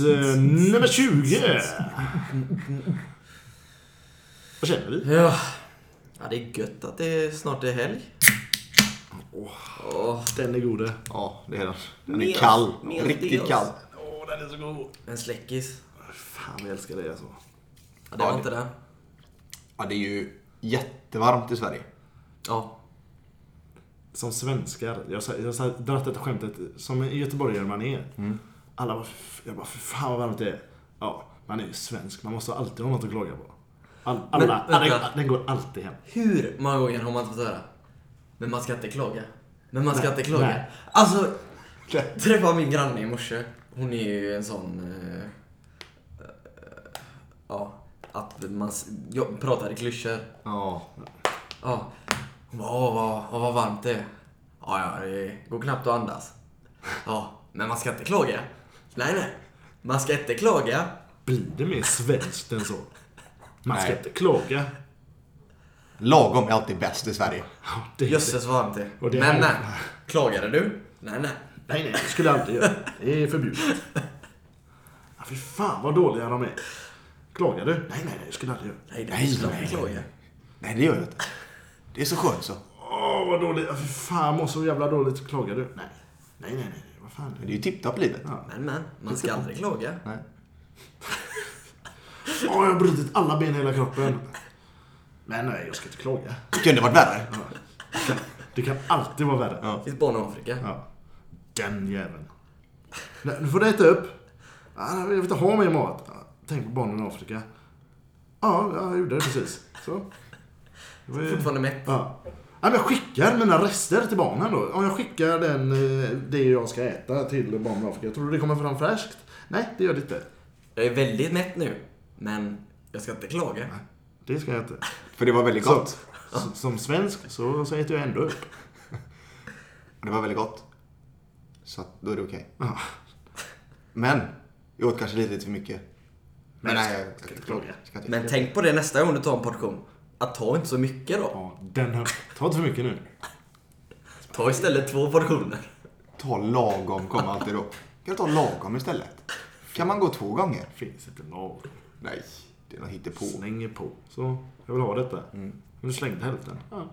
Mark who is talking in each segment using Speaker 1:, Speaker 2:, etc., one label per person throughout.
Speaker 1: Avsnitt eh, nummer 20. Vad känner vi?
Speaker 2: Ja. ja, det är gött att det snart är helg. Åh,
Speaker 1: Den är god.
Speaker 3: Ja, det är den. Den är
Speaker 2: Mer-
Speaker 3: kall.
Speaker 2: mer
Speaker 3: Riktigt kall.
Speaker 1: Åh, den är så god.
Speaker 2: en släckis.
Speaker 1: Fan, jag älskar det alltså.
Speaker 2: Ja, det var
Speaker 3: Ja,
Speaker 2: inte den.
Speaker 3: Ja, det är ju jättevarmt i Sverige.
Speaker 2: Ja.
Speaker 1: Som svenskar, jag har jag har dragit detta skämtet som göteborgare man är. Alla bara, "F- jag bara, för fan vad varmt det är. Ja, man är ju svensk, man måste alltid ha något att klaga på. All, alla,
Speaker 2: Men,
Speaker 1: alla,
Speaker 2: vänta.
Speaker 1: den går alltid hem.
Speaker 2: Hur många gånger har man inte fått höra? Men man ska inte klaga. Men man ska
Speaker 1: Nej,
Speaker 2: inte klaga.
Speaker 1: nej.
Speaker 2: Alltså, träffade min granne i morse. Hon är ju en sån... eh, eh, ja, att man jag pratar i klyschor.
Speaker 3: Ja.
Speaker 2: Ja. Hon bara, åh vad, åh, vad varmt det är. Ja, ja, det går knappt att andas. Ja, men man ska inte klaga. Nej, nej. Man ska inte klaga.
Speaker 1: Blir det mer svenskt än så? Man ska
Speaker 3: Nej.
Speaker 1: inte klaga.
Speaker 3: Lagom är alltid bäst i Sverige.
Speaker 1: Ja, det är
Speaker 2: Jösses vad varmt det är.
Speaker 1: Och det
Speaker 2: Men
Speaker 1: här-
Speaker 2: nej. Klagade du? Nej, nej.
Speaker 1: Nej, nej, det skulle jag aldrig göra. Det är förbjudet. Ja, fy fan vad dåliga de är. Klagar du? Nej, nej, nej, det skulle jag aldrig göra.
Speaker 2: Nej, det
Speaker 3: Nej,
Speaker 2: är
Speaker 3: nej,
Speaker 2: klagar.
Speaker 3: Nej, det gör jag inte. Det är så skönt så.
Speaker 1: Åh, vad dåligt. Ja, fy fan, jag mår så jävla dåligt. Klagar du? Nej. Nej, nej, nej. Vad fan.
Speaker 3: Det är ju tipptopp livet.
Speaker 1: Ja.
Speaker 2: Men, men. Man ska aldrig klaga.
Speaker 3: Nej.
Speaker 1: Åh, jag har brutit alla ben i hela kroppen. Men nej, jag ska inte klaga.
Speaker 3: Det kunde varit värre.
Speaker 1: Det kan alltid vara värre.
Speaker 3: Ja.
Speaker 2: Det finns barn i Afrika.
Speaker 1: Ja. Den jäveln. Nej, Nu får du äta upp. Ja, Jag vill inte ha mer mat. Ja, Tänk på barnen i Afrika. Ja, jag gjorde det precis. Så. Det var ju-
Speaker 2: Fortfarande mätt.
Speaker 1: Ja. Ja, men jag skickar mina rester till barnen då. Om jag skickar den, eh, det jag ska äta till barnen i Afrika. Tror du det kommer fram färskt? Nej, det gör det inte.
Speaker 2: Jag är väldigt mätt nu. Men jag ska inte klaga.
Speaker 1: Det ska jag inte.
Speaker 3: För det var väldigt
Speaker 1: Så,
Speaker 3: gott.
Speaker 1: s- som svensk så, så äter jag ändå upp.
Speaker 3: Det var väldigt gott. Så att då är det okej.
Speaker 1: Ja.
Speaker 3: Men, jag åt kanske lite för mycket. Men
Speaker 1: Men
Speaker 3: nej,
Speaker 1: jag
Speaker 3: jag
Speaker 1: ska inte klaga.
Speaker 3: Ska inte.
Speaker 2: Men tänk på det nästa gång du tar en portion. Att ta inte så mycket då.
Speaker 1: Ja, den här. Ta inte för mycket nu.
Speaker 2: Ta istället två portioner.
Speaker 3: Ta lagom kommer alltid då. Kan du ta lagom istället? Kan man gå två gånger?
Speaker 1: Finns inte lagom.
Speaker 3: Nej, det är något hittepå.
Speaker 1: Slänger på. Så, jag vill ha detta.
Speaker 3: Mm.
Speaker 1: Men du slängde hälften. Ja.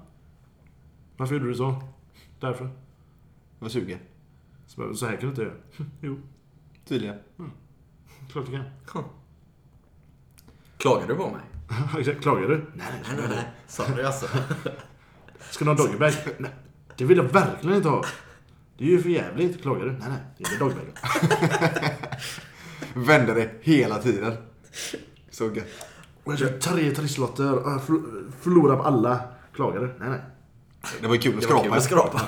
Speaker 1: Varför gjorde du så? Därför.
Speaker 3: Jag var sugen.
Speaker 1: Så, så här kan du inte göra. Jo,
Speaker 3: Tydligen.
Speaker 1: klart du kan.
Speaker 2: Klagar du på mig?
Speaker 1: Klagar du? Nej,
Speaker 2: Nej, nej, nej. Sorry alltså.
Speaker 1: Ska du ha doggybag? Nej, det vill jag verkligen inte ha. Det är ju för jävligt. Klagar du? Nej, nej. Det är doggybag.
Speaker 3: Vände det hela tiden. Så gött.
Speaker 1: Och jag kör tre trisslotter förl- förlorar på alla. Klagar du? Nej, nej.
Speaker 3: Det var ju kul att
Speaker 2: Det var kul
Speaker 3: skrapa.
Speaker 2: att skrapa.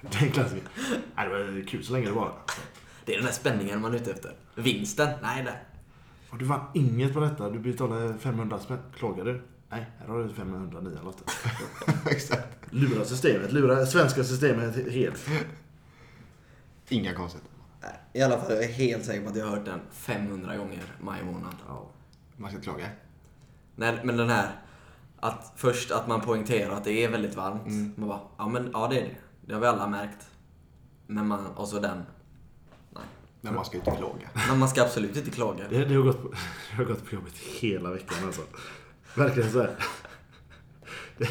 Speaker 1: Det är en klassiker. Nej, det var kul så länge det var.
Speaker 2: Det är den där spänningen man är ute efter. Vinsten? Nej, nej.
Speaker 1: Och du vann inget på detta. Du betalade 500 spänn. Klagar du? Nej, här har du 500 nya lotter.
Speaker 3: Exakt.
Speaker 1: Lura systemet. Lura svenska systemet helt.
Speaker 3: Inga konstigheter.
Speaker 2: I alla fall, jag är helt säker på att jag har hört den 500 gånger maj månad.
Speaker 1: Ja.
Speaker 3: Man ska klaga.
Speaker 2: Nej, men den här, att först att man poängterar att det är väldigt varmt.
Speaker 3: Mm.
Speaker 2: Man bara, ja men ja det är det. Det har vi alla märkt. Men man, och så den.
Speaker 3: Men man ska ju inte klaga.
Speaker 2: Men man ska absolut inte klaga.
Speaker 1: Det, det, har gått på, det har gått på jobbet hela veckan alltså. Verkligen så här. Det,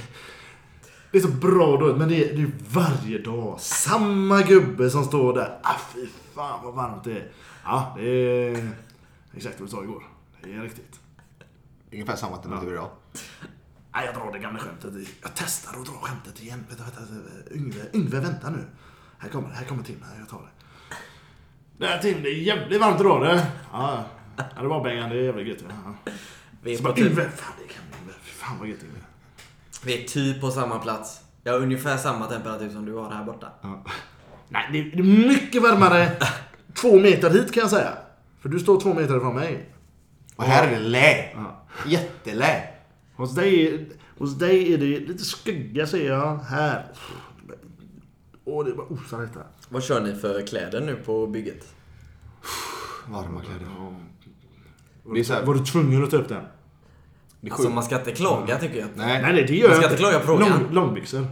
Speaker 1: det är så bra då, men det är, det är varje dag. Samma gubbe som står där. Ah, fy fan vad varmt det är. Ja, det är exakt vad du sa igår. Det är riktigt.
Speaker 3: Ungefär samma temperatur idag.
Speaker 1: Nej, jag drar det gamla skämtet. Jag testar att dra skämtet igen. Vänta, vänta, vänta. Yngve, Yngve, vänta nu. Här kommer det, här kommer Tim. Här, jag tar det. Där Tim, det är jävligt varmt idag det. Ja, ja det var Bengan, det är jävligt gött. Ja.
Speaker 2: Vi är,
Speaker 1: Så
Speaker 2: på
Speaker 1: bara,
Speaker 2: typ,
Speaker 1: Yngve, fan det kan Yngve. Fy fan vad gött Yngve.
Speaker 2: vi är typ på samma plats. Jag har ungefär samma temperatur som du har här borta.
Speaker 1: Ja. Nej, det är det är mycket varmare två meter hit kan jag säga. För du står två meter ifrån mig.
Speaker 3: Och här är det lä.
Speaker 1: Ja.
Speaker 3: Jättelä.
Speaker 1: Hos dig, hos dig är det lite skugga ser jag. Här. Åh, det är bara osar detta.
Speaker 2: Vad kör ni för kläder nu på bygget?
Speaker 3: Varma kläder.
Speaker 1: Var,
Speaker 3: Det är så här-
Speaker 1: var du tvungen att ta upp den?
Speaker 3: Det är
Speaker 2: Alltså
Speaker 3: sjukt.
Speaker 2: man ska inte klaga tycker jag.
Speaker 3: Nej,
Speaker 1: Nej, nej, det gör
Speaker 2: Man ska
Speaker 1: jag
Speaker 2: inte klaga på frågan.
Speaker 1: Lång, långbyxor.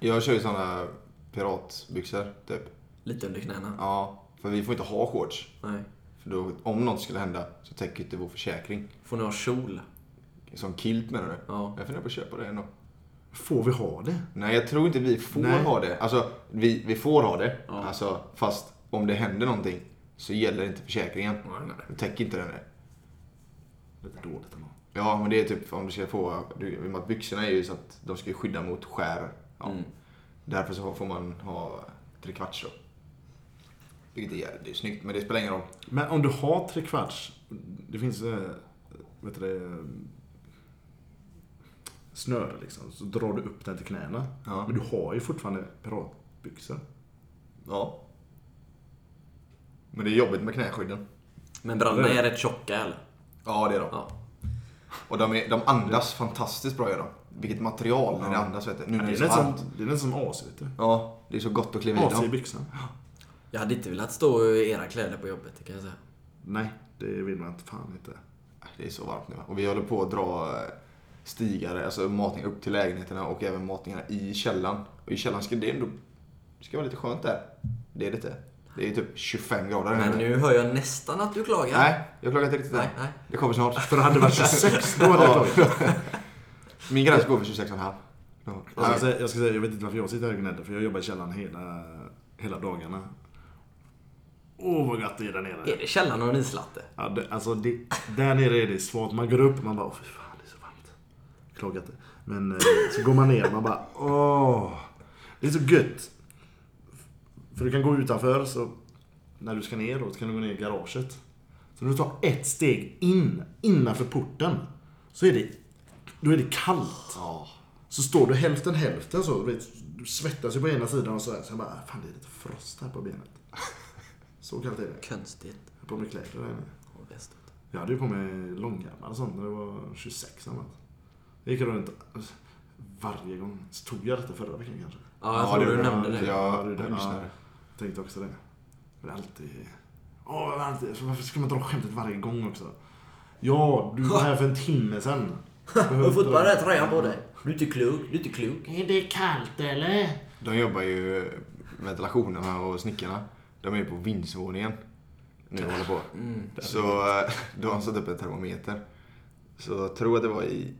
Speaker 3: jag kör ju såna piratbyxor typ.
Speaker 2: Lite under knäna.
Speaker 3: Ja, för vi får inte ha shorts.
Speaker 2: Nej.
Speaker 3: För då, om något skulle hända så täcker inte vår försäkring.
Speaker 2: Får ni ha kjol?
Speaker 3: Som kilt menar du?
Speaker 2: Ja.
Speaker 3: Jag funderar på att köpa det ändå.
Speaker 1: Får vi ha det?
Speaker 3: Nej, jag tror inte vi får
Speaker 1: Nej.
Speaker 3: ha det. Alltså, vi, vi får ha det.
Speaker 2: Ja.
Speaker 3: Alltså, fast om det händer någonting så gäller inte försäkringen.
Speaker 2: Nej,
Speaker 3: täcker inte den det.
Speaker 1: Lite dåligt ändå.
Speaker 3: Ja, men det är typ om du ska få... Du, i och med att byxorna är ju så att de ska skydda mot skär. Ja.
Speaker 2: Mm.
Speaker 3: Därför så får man ha trekvarts då. Vilket är, det är snyggt, men det spelar ingen roll.
Speaker 1: Men om du har tre kvarts, det finns, eh, vet du det, snöre liksom. Så drar du upp den till knäna.
Speaker 3: Ja.
Speaker 1: Men du har ju fortfarande piratbyxor.
Speaker 3: Ja. Men det är jobbigt med knäskydden.
Speaker 2: Men brallorna
Speaker 1: Det-
Speaker 2: är rätt tjocka eller?
Speaker 3: Ja, det är de.
Speaker 2: Ja.
Speaker 3: Och de, är, de andas fantastiskt bra gör de. Vilket material när det
Speaker 1: Ja.
Speaker 3: andas vet du. Nu
Speaker 1: Det
Speaker 3: när
Speaker 1: är
Speaker 3: det är
Speaker 1: som, det är nästan som AC vet du.
Speaker 3: Ja, det är så gott att kliva i
Speaker 1: AC i
Speaker 3: dem.
Speaker 1: byxan.
Speaker 2: Jag hade inte velat stå i era kläder på jobbet, det kan jag säga.
Speaker 1: Nej, det vill man inte fan inte.
Speaker 3: Det är så varmt nu. Och vi håller på att dra eh, stigar, alltså matning upp till lägenheterna och även matningarna i källaren. Och i källaren ska det ändå det ska vara lite skönt där. Det är det inte. Det är typ 25 grader
Speaker 2: Men nu hör jag nästan att du klagar.
Speaker 3: Nej, jag klagar inte riktigt
Speaker 2: Nej, nej.
Speaker 3: Det kommer snart.
Speaker 1: För hade det varit 26, då hade jag
Speaker 3: Min gräns går vid 26,5. Ja.
Speaker 1: jag ska, säga, jag ska säga, jag vet inte varför jag sitter här och gnäller, för jag jobbar i källaren hela, hela dagarna. Åh vad gött det är där nere.
Speaker 2: Är det källaren och en islatte?
Speaker 1: Ja, det, alltså det, där nere är det svårt. Man går upp och man bara, åh fy fan det är så varmt. Klagar inte. Men eh, så går man ner och man bara, åh. Det är så gött. För du kan gå utanför så när du ska ner då så kan du gå ner i garaget. Så när du tar ett steg in, innanför porten, så är det, då är det kallt.
Speaker 3: Ja.
Speaker 1: Så står du hälften hälften så, du vet, du svettas ju på ena sidan och så här. Så jag bara, fan det är lite frost här på benet. Så kallt är det.
Speaker 2: Konstigt.
Speaker 1: Jag har på mig kläder där inne.
Speaker 2: Väst.
Speaker 1: Jag hade ju på mig långärmar och sånt när det var 26 eller något. Jag gick runt varje gång. Så tog jag detta förra veckan kanske?
Speaker 2: Ja, jag
Speaker 3: Ja,
Speaker 2: tror du
Speaker 3: var-
Speaker 2: nämnde det.
Speaker 3: Ja,
Speaker 1: Ja, det.
Speaker 3: Jag
Speaker 1: tänkte också det. Men det är alltid... Åh, varför ska man dra skämtet varje gång också? Ja, du var här för en timme sedan.
Speaker 2: Du har bara den här tröjan på dig. Du är inte klok, du är inte klok.
Speaker 1: Är det kallt eller?
Speaker 3: De jobbar ju, ventilationerna och snickarna, de är ju på vindsvåningen. Nu håller på.
Speaker 2: Mm.
Speaker 3: Så eh, då har han satt upp en termometer. Så jag tror att det var i...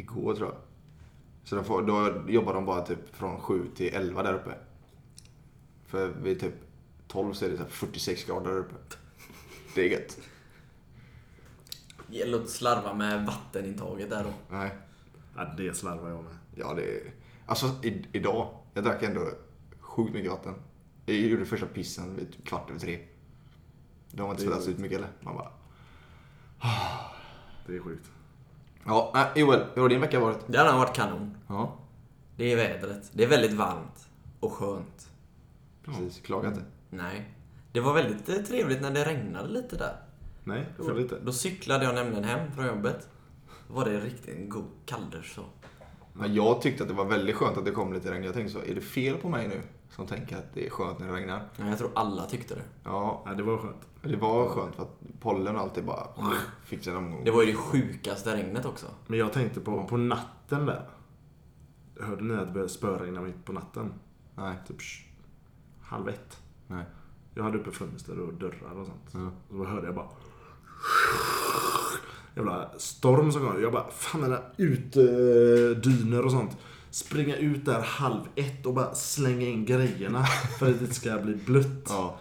Speaker 3: Igår tror jag. Så de får, då jobbar de bara typ från 7 till 11 där uppe. För vid typ 12 så är det så här 46 grader där uppe. Det är gött.
Speaker 2: Det gäller att inte slarva med vattenintaget där då.
Speaker 3: Nej.
Speaker 1: Ja, det slarvar jag med.
Speaker 3: Ja, det är... Alltså i, idag, jag drack ändå sjukt mycket vatten. Jag gjorde första pissen vid typ kvart över tre. De har inte
Speaker 1: Det är
Speaker 3: svettats ut mycket eller? Man bara...
Speaker 1: Det är sjukt.
Speaker 3: Ja, Joel, hur har din vecka varit?
Speaker 2: Det hade varit kanon.
Speaker 3: Ja,
Speaker 2: Det är vädret. Det är väldigt varmt. Och skönt.
Speaker 3: precis. Klaga inte.
Speaker 2: Nej. Det var väldigt eh, trevligt när det regnade lite där.
Speaker 1: Nej, för lite.
Speaker 2: Då cyklade jag nämligen hem från jobbet. Då var det riktigt en god kalldusch så.
Speaker 3: Men jag tyckte att det var väldigt skönt att det kom lite regn. Jag tänkte så, är det fel på mig nu? Som tänker att det är skönt när det regnar.
Speaker 2: Ja, jag tror alla tyckte det.
Speaker 3: Ja,
Speaker 1: Ja, det var skönt.
Speaker 3: det var skönt för att pollen och allt det bara fick sig en omgång.
Speaker 2: Det var ju det sjukaste regnet också.
Speaker 1: Men jag tänkte på, på natten där. Hörde ni att det började spöregna mitt på natten?
Speaker 3: Nej,
Speaker 1: Typ sh- halv ett.
Speaker 3: nej.
Speaker 1: Jag hade uppe fönster och dörrar och sånt.
Speaker 3: Ja.
Speaker 1: Och då hörde jag bara... Jävla storm som kom. Jag bara, fan mina utedyner och sånt. Springa ut där halv ett och bara slänga in grejerna för att det inte ska bli blött.
Speaker 3: Ja.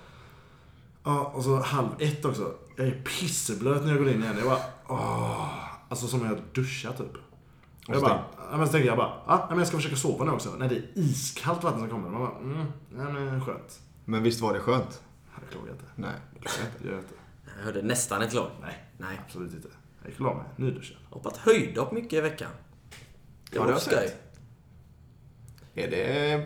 Speaker 1: Ja, och så halv ett också. Jag är pisseblöt när jag går in igen. Jag bara, åh. Alltså som jag duschat typ.
Speaker 3: Och
Speaker 1: Jag bara, ja, men så tänker jag bara, ja, men jag ska försöka sova nu också. När det är iskallt vatten som kommer. Man bara, mm, ja men skönt.
Speaker 3: Men visst var det skönt?
Speaker 1: Jag klagar inte.
Speaker 3: Nej.
Speaker 1: Jag inte.
Speaker 2: Jag hörde nästan ett lag.
Speaker 1: Nej,
Speaker 2: Nej.
Speaker 1: absolut inte. Jag gick och la mig, nyduschad.
Speaker 2: Hoppat höjdhopp mycket i veckan. Det
Speaker 3: Ja,
Speaker 2: var
Speaker 3: det
Speaker 2: skoj.
Speaker 3: Är det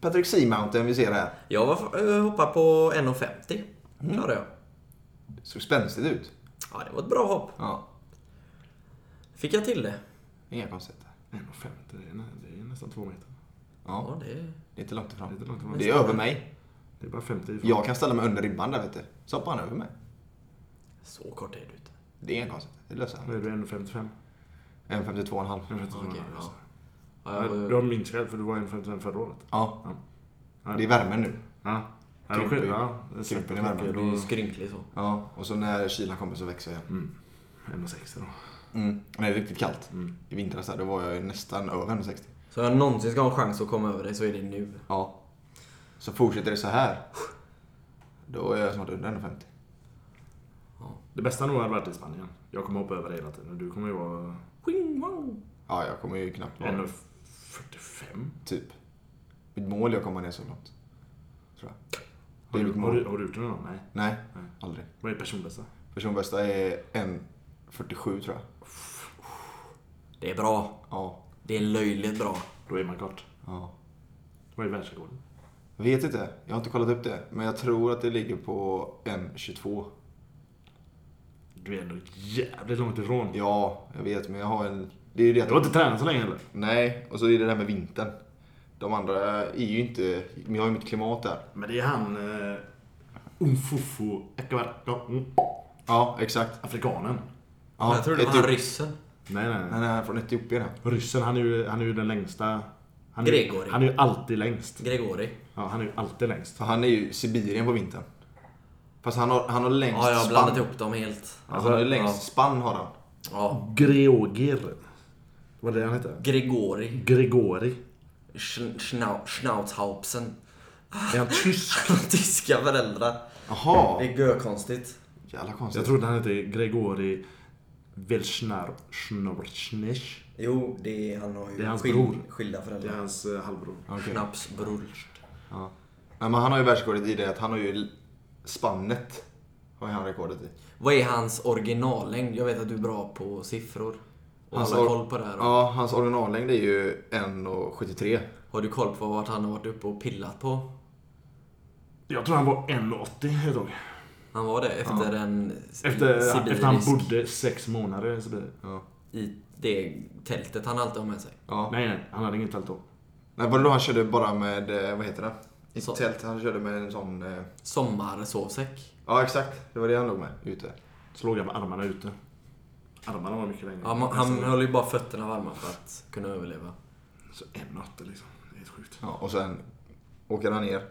Speaker 3: Patrick Seamountain vi ser här?
Speaker 2: Jag var, äh, hoppade på 1,50. Klarade jag.
Speaker 3: Det såg spänstigt ut.
Speaker 2: Ja, det var ett bra hopp.
Speaker 3: Ja.
Speaker 2: Fick jag till det.
Speaker 3: Inga konstigheter.
Speaker 1: 1,50 det är, nä- det är nästan två meter.
Speaker 3: Ja,
Speaker 2: Ja, det...
Speaker 3: det är inte långt ifrån.
Speaker 1: Lite långt ifrån.
Speaker 3: Det är över mig.
Speaker 1: Det är bara 50 ifrån.
Speaker 3: Jag kan ställa mig under ribban där vet du. Så hoppar han över mig.
Speaker 2: Så kort är du inte.
Speaker 3: Det är inga konstigt. Det löser han.
Speaker 1: är du 1,55.
Speaker 3: En 52,5.
Speaker 1: 1,52.
Speaker 2: Okej, ja.
Speaker 1: Ja,
Speaker 2: Ja, jag,
Speaker 1: Du har minst själv för du var 1,55 förra året.
Speaker 3: Ja.
Speaker 1: Ja. Ja.
Speaker 3: Det är värmen nu.
Speaker 1: Ja. Ja,
Speaker 3: Krymper
Speaker 1: ja, det är
Speaker 3: Krymper i värmen.
Speaker 2: Det blir skrynklig så.
Speaker 3: Ja, och så när kylan kommer så växer jag igen.
Speaker 1: Mm. 1,60 då.
Speaker 3: Mm. När det är riktigt kallt.
Speaker 1: Mm.
Speaker 3: I vintras där, då var jag nästan över 160.
Speaker 2: Så om jag någonsin ska ha en chans att komma över dig så är det nu.
Speaker 3: Ja. Så fortsätter det så här. Då är jag snart under 150.
Speaker 1: Det bästa nog hade varit i Spanien. Jag kommer hoppa över det hela tiden. Du kommer ju vara.
Speaker 3: Ja, jag kommer ju knappt vara
Speaker 1: 1,45.
Speaker 3: typ. Mitt mål är att komma ner så långt. Tror jag. Det är
Speaker 1: Har,
Speaker 3: mitt
Speaker 1: du- har,
Speaker 3: mål.
Speaker 1: du- har du gjort det någon gång? Nej.
Speaker 3: Nej,
Speaker 1: Nej.
Speaker 3: aldrig.
Speaker 1: Vad är personbästa?
Speaker 3: Personbästa är 1.47 tror jag.
Speaker 2: Det är bra.
Speaker 3: Ja.
Speaker 2: Det är löjligt bra.
Speaker 1: Då är man kort.
Speaker 3: ja.
Speaker 1: Vad är världsrekorden?
Speaker 3: Jag vet inte. Jag har inte kollat upp det. Men jag tror att det ligger på 1.22.
Speaker 1: Du är ändå jävligt långt ifrån.
Speaker 3: Ja, jag vet. Men jag har en... Det är ju det
Speaker 1: Du har
Speaker 3: att...
Speaker 1: inte tränat så länge eller?
Speaker 3: Nej, och så är det det här med vintern. De andra är ju inte... Men jag har ju mitt klimat där.
Speaker 1: Men det är han... Uh, Umfufu Ekavarka. Mm.
Speaker 3: Ja, exakt.
Speaker 1: Afrikanen.
Speaker 3: Ja,
Speaker 2: jag tror det var han ryssen.
Speaker 1: Nej, nej,
Speaker 3: Nej, han är från Etiopien. ja.
Speaker 1: Ryssen, han är ju, han är ju den längsta. Han är,
Speaker 2: Gregori.
Speaker 1: Han är ju alltid längst.
Speaker 2: Gregori.
Speaker 1: Ja, han är ju alltid längst.
Speaker 3: För han är ju Sibirien på vintern. Fast han har, han har längst
Speaker 2: Ja, jag har
Speaker 3: spann.
Speaker 2: blandat ihop dem helt.
Speaker 3: Alltså, han har ju längst spann har han.
Speaker 2: Ja.
Speaker 1: Greogir. Vad är det han heter?
Speaker 2: Gregori.
Speaker 1: Gregori.
Speaker 2: Sch- Schnau- Schnauzhaupsen.
Speaker 1: Är han tysk?
Speaker 2: Tyska föräldrar.
Speaker 3: Jaha.
Speaker 2: Det är görkonstigt.
Speaker 3: Jävla konstigt.
Speaker 1: Jag trodde han hette Gregori Velschnar
Speaker 2: Jo, det är, han har ju
Speaker 1: Det är hans
Speaker 2: skil-
Speaker 1: bror.
Speaker 2: skilda
Speaker 1: Det är
Speaker 2: föräldrar.
Speaker 1: hans eh, halvbror.
Speaker 3: Okej.
Speaker 2: Schnapsbror.
Speaker 3: Ja. Nej, men han har ju världsrekordet i det att han har ju spannet. Har han rekordet i.
Speaker 2: Vad är hans originallängd? Jag vet att du är bra på siffror. Och
Speaker 3: Hans or-
Speaker 2: koll på det här.
Speaker 3: Ja, hans originallängd är ju 1,73.
Speaker 2: Har du koll på vart han har varit uppe och pillat på?
Speaker 1: Jag tror han var 1,80 ett tag.
Speaker 2: Han var det efter en
Speaker 1: Efter,
Speaker 2: sibirisk...
Speaker 1: efter han bodde sex månader i Sibirien.
Speaker 3: Ja.
Speaker 2: I det tältet han alltid har med sig.
Speaker 3: ja.
Speaker 1: Nej, nej. Han hade inget tält då.
Speaker 3: Nej, var det då han körde bara med, eh, vad heter det? Inte
Speaker 2: Så-
Speaker 3: tält, han körde med en sån... eh,
Speaker 2: Sommarsovsäck.
Speaker 3: Ja, exakt. Det var det han låg med ute.
Speaker 1: Så låg jag med armarna ute. Armarna var mycket längre.
Speaker 2: Ja, man- han höll ju bara fötterna varma för att kunna överleva.
Speaker 1: Så 1,80 liksom. Det är helt sjukt.
Speaker 3: Ja, och sen åker han ner.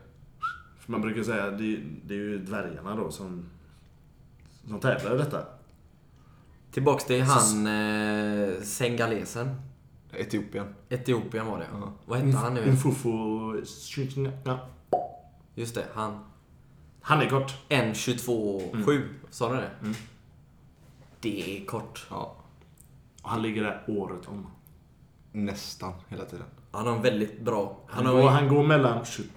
Speaker 1: För man brukar säga, det, det är ju dvärgarna då som, som tävlar i detta.
Speaker 2: Tillbaks till han eh, sengalesen.
Speaker 3: Etiopien.
Speaker 2: Etiopien var det
Speaker 3: Ja.
Speaker 2: Vad hette han nu?
Speaker 1: Umfufu... Ja.
Speaker 2: Just det, han.
Speaker 1: Han är kort.
Speaker 2: 1.22,7. Sa du det?
Speaker 1: Mm.
Speaker 2: Det är kort.
Speaker 3: Ja,
Speaker 1: Och han ligger där året om.
Speaker 3: nästan hela tiden.
Speaker 2: Han har en väldigt bra...
Speaker 1: Han,
Speaker 2: Han
Speaker 1: går,
Speaker 2: har,
Speaker 1: han går mellan 20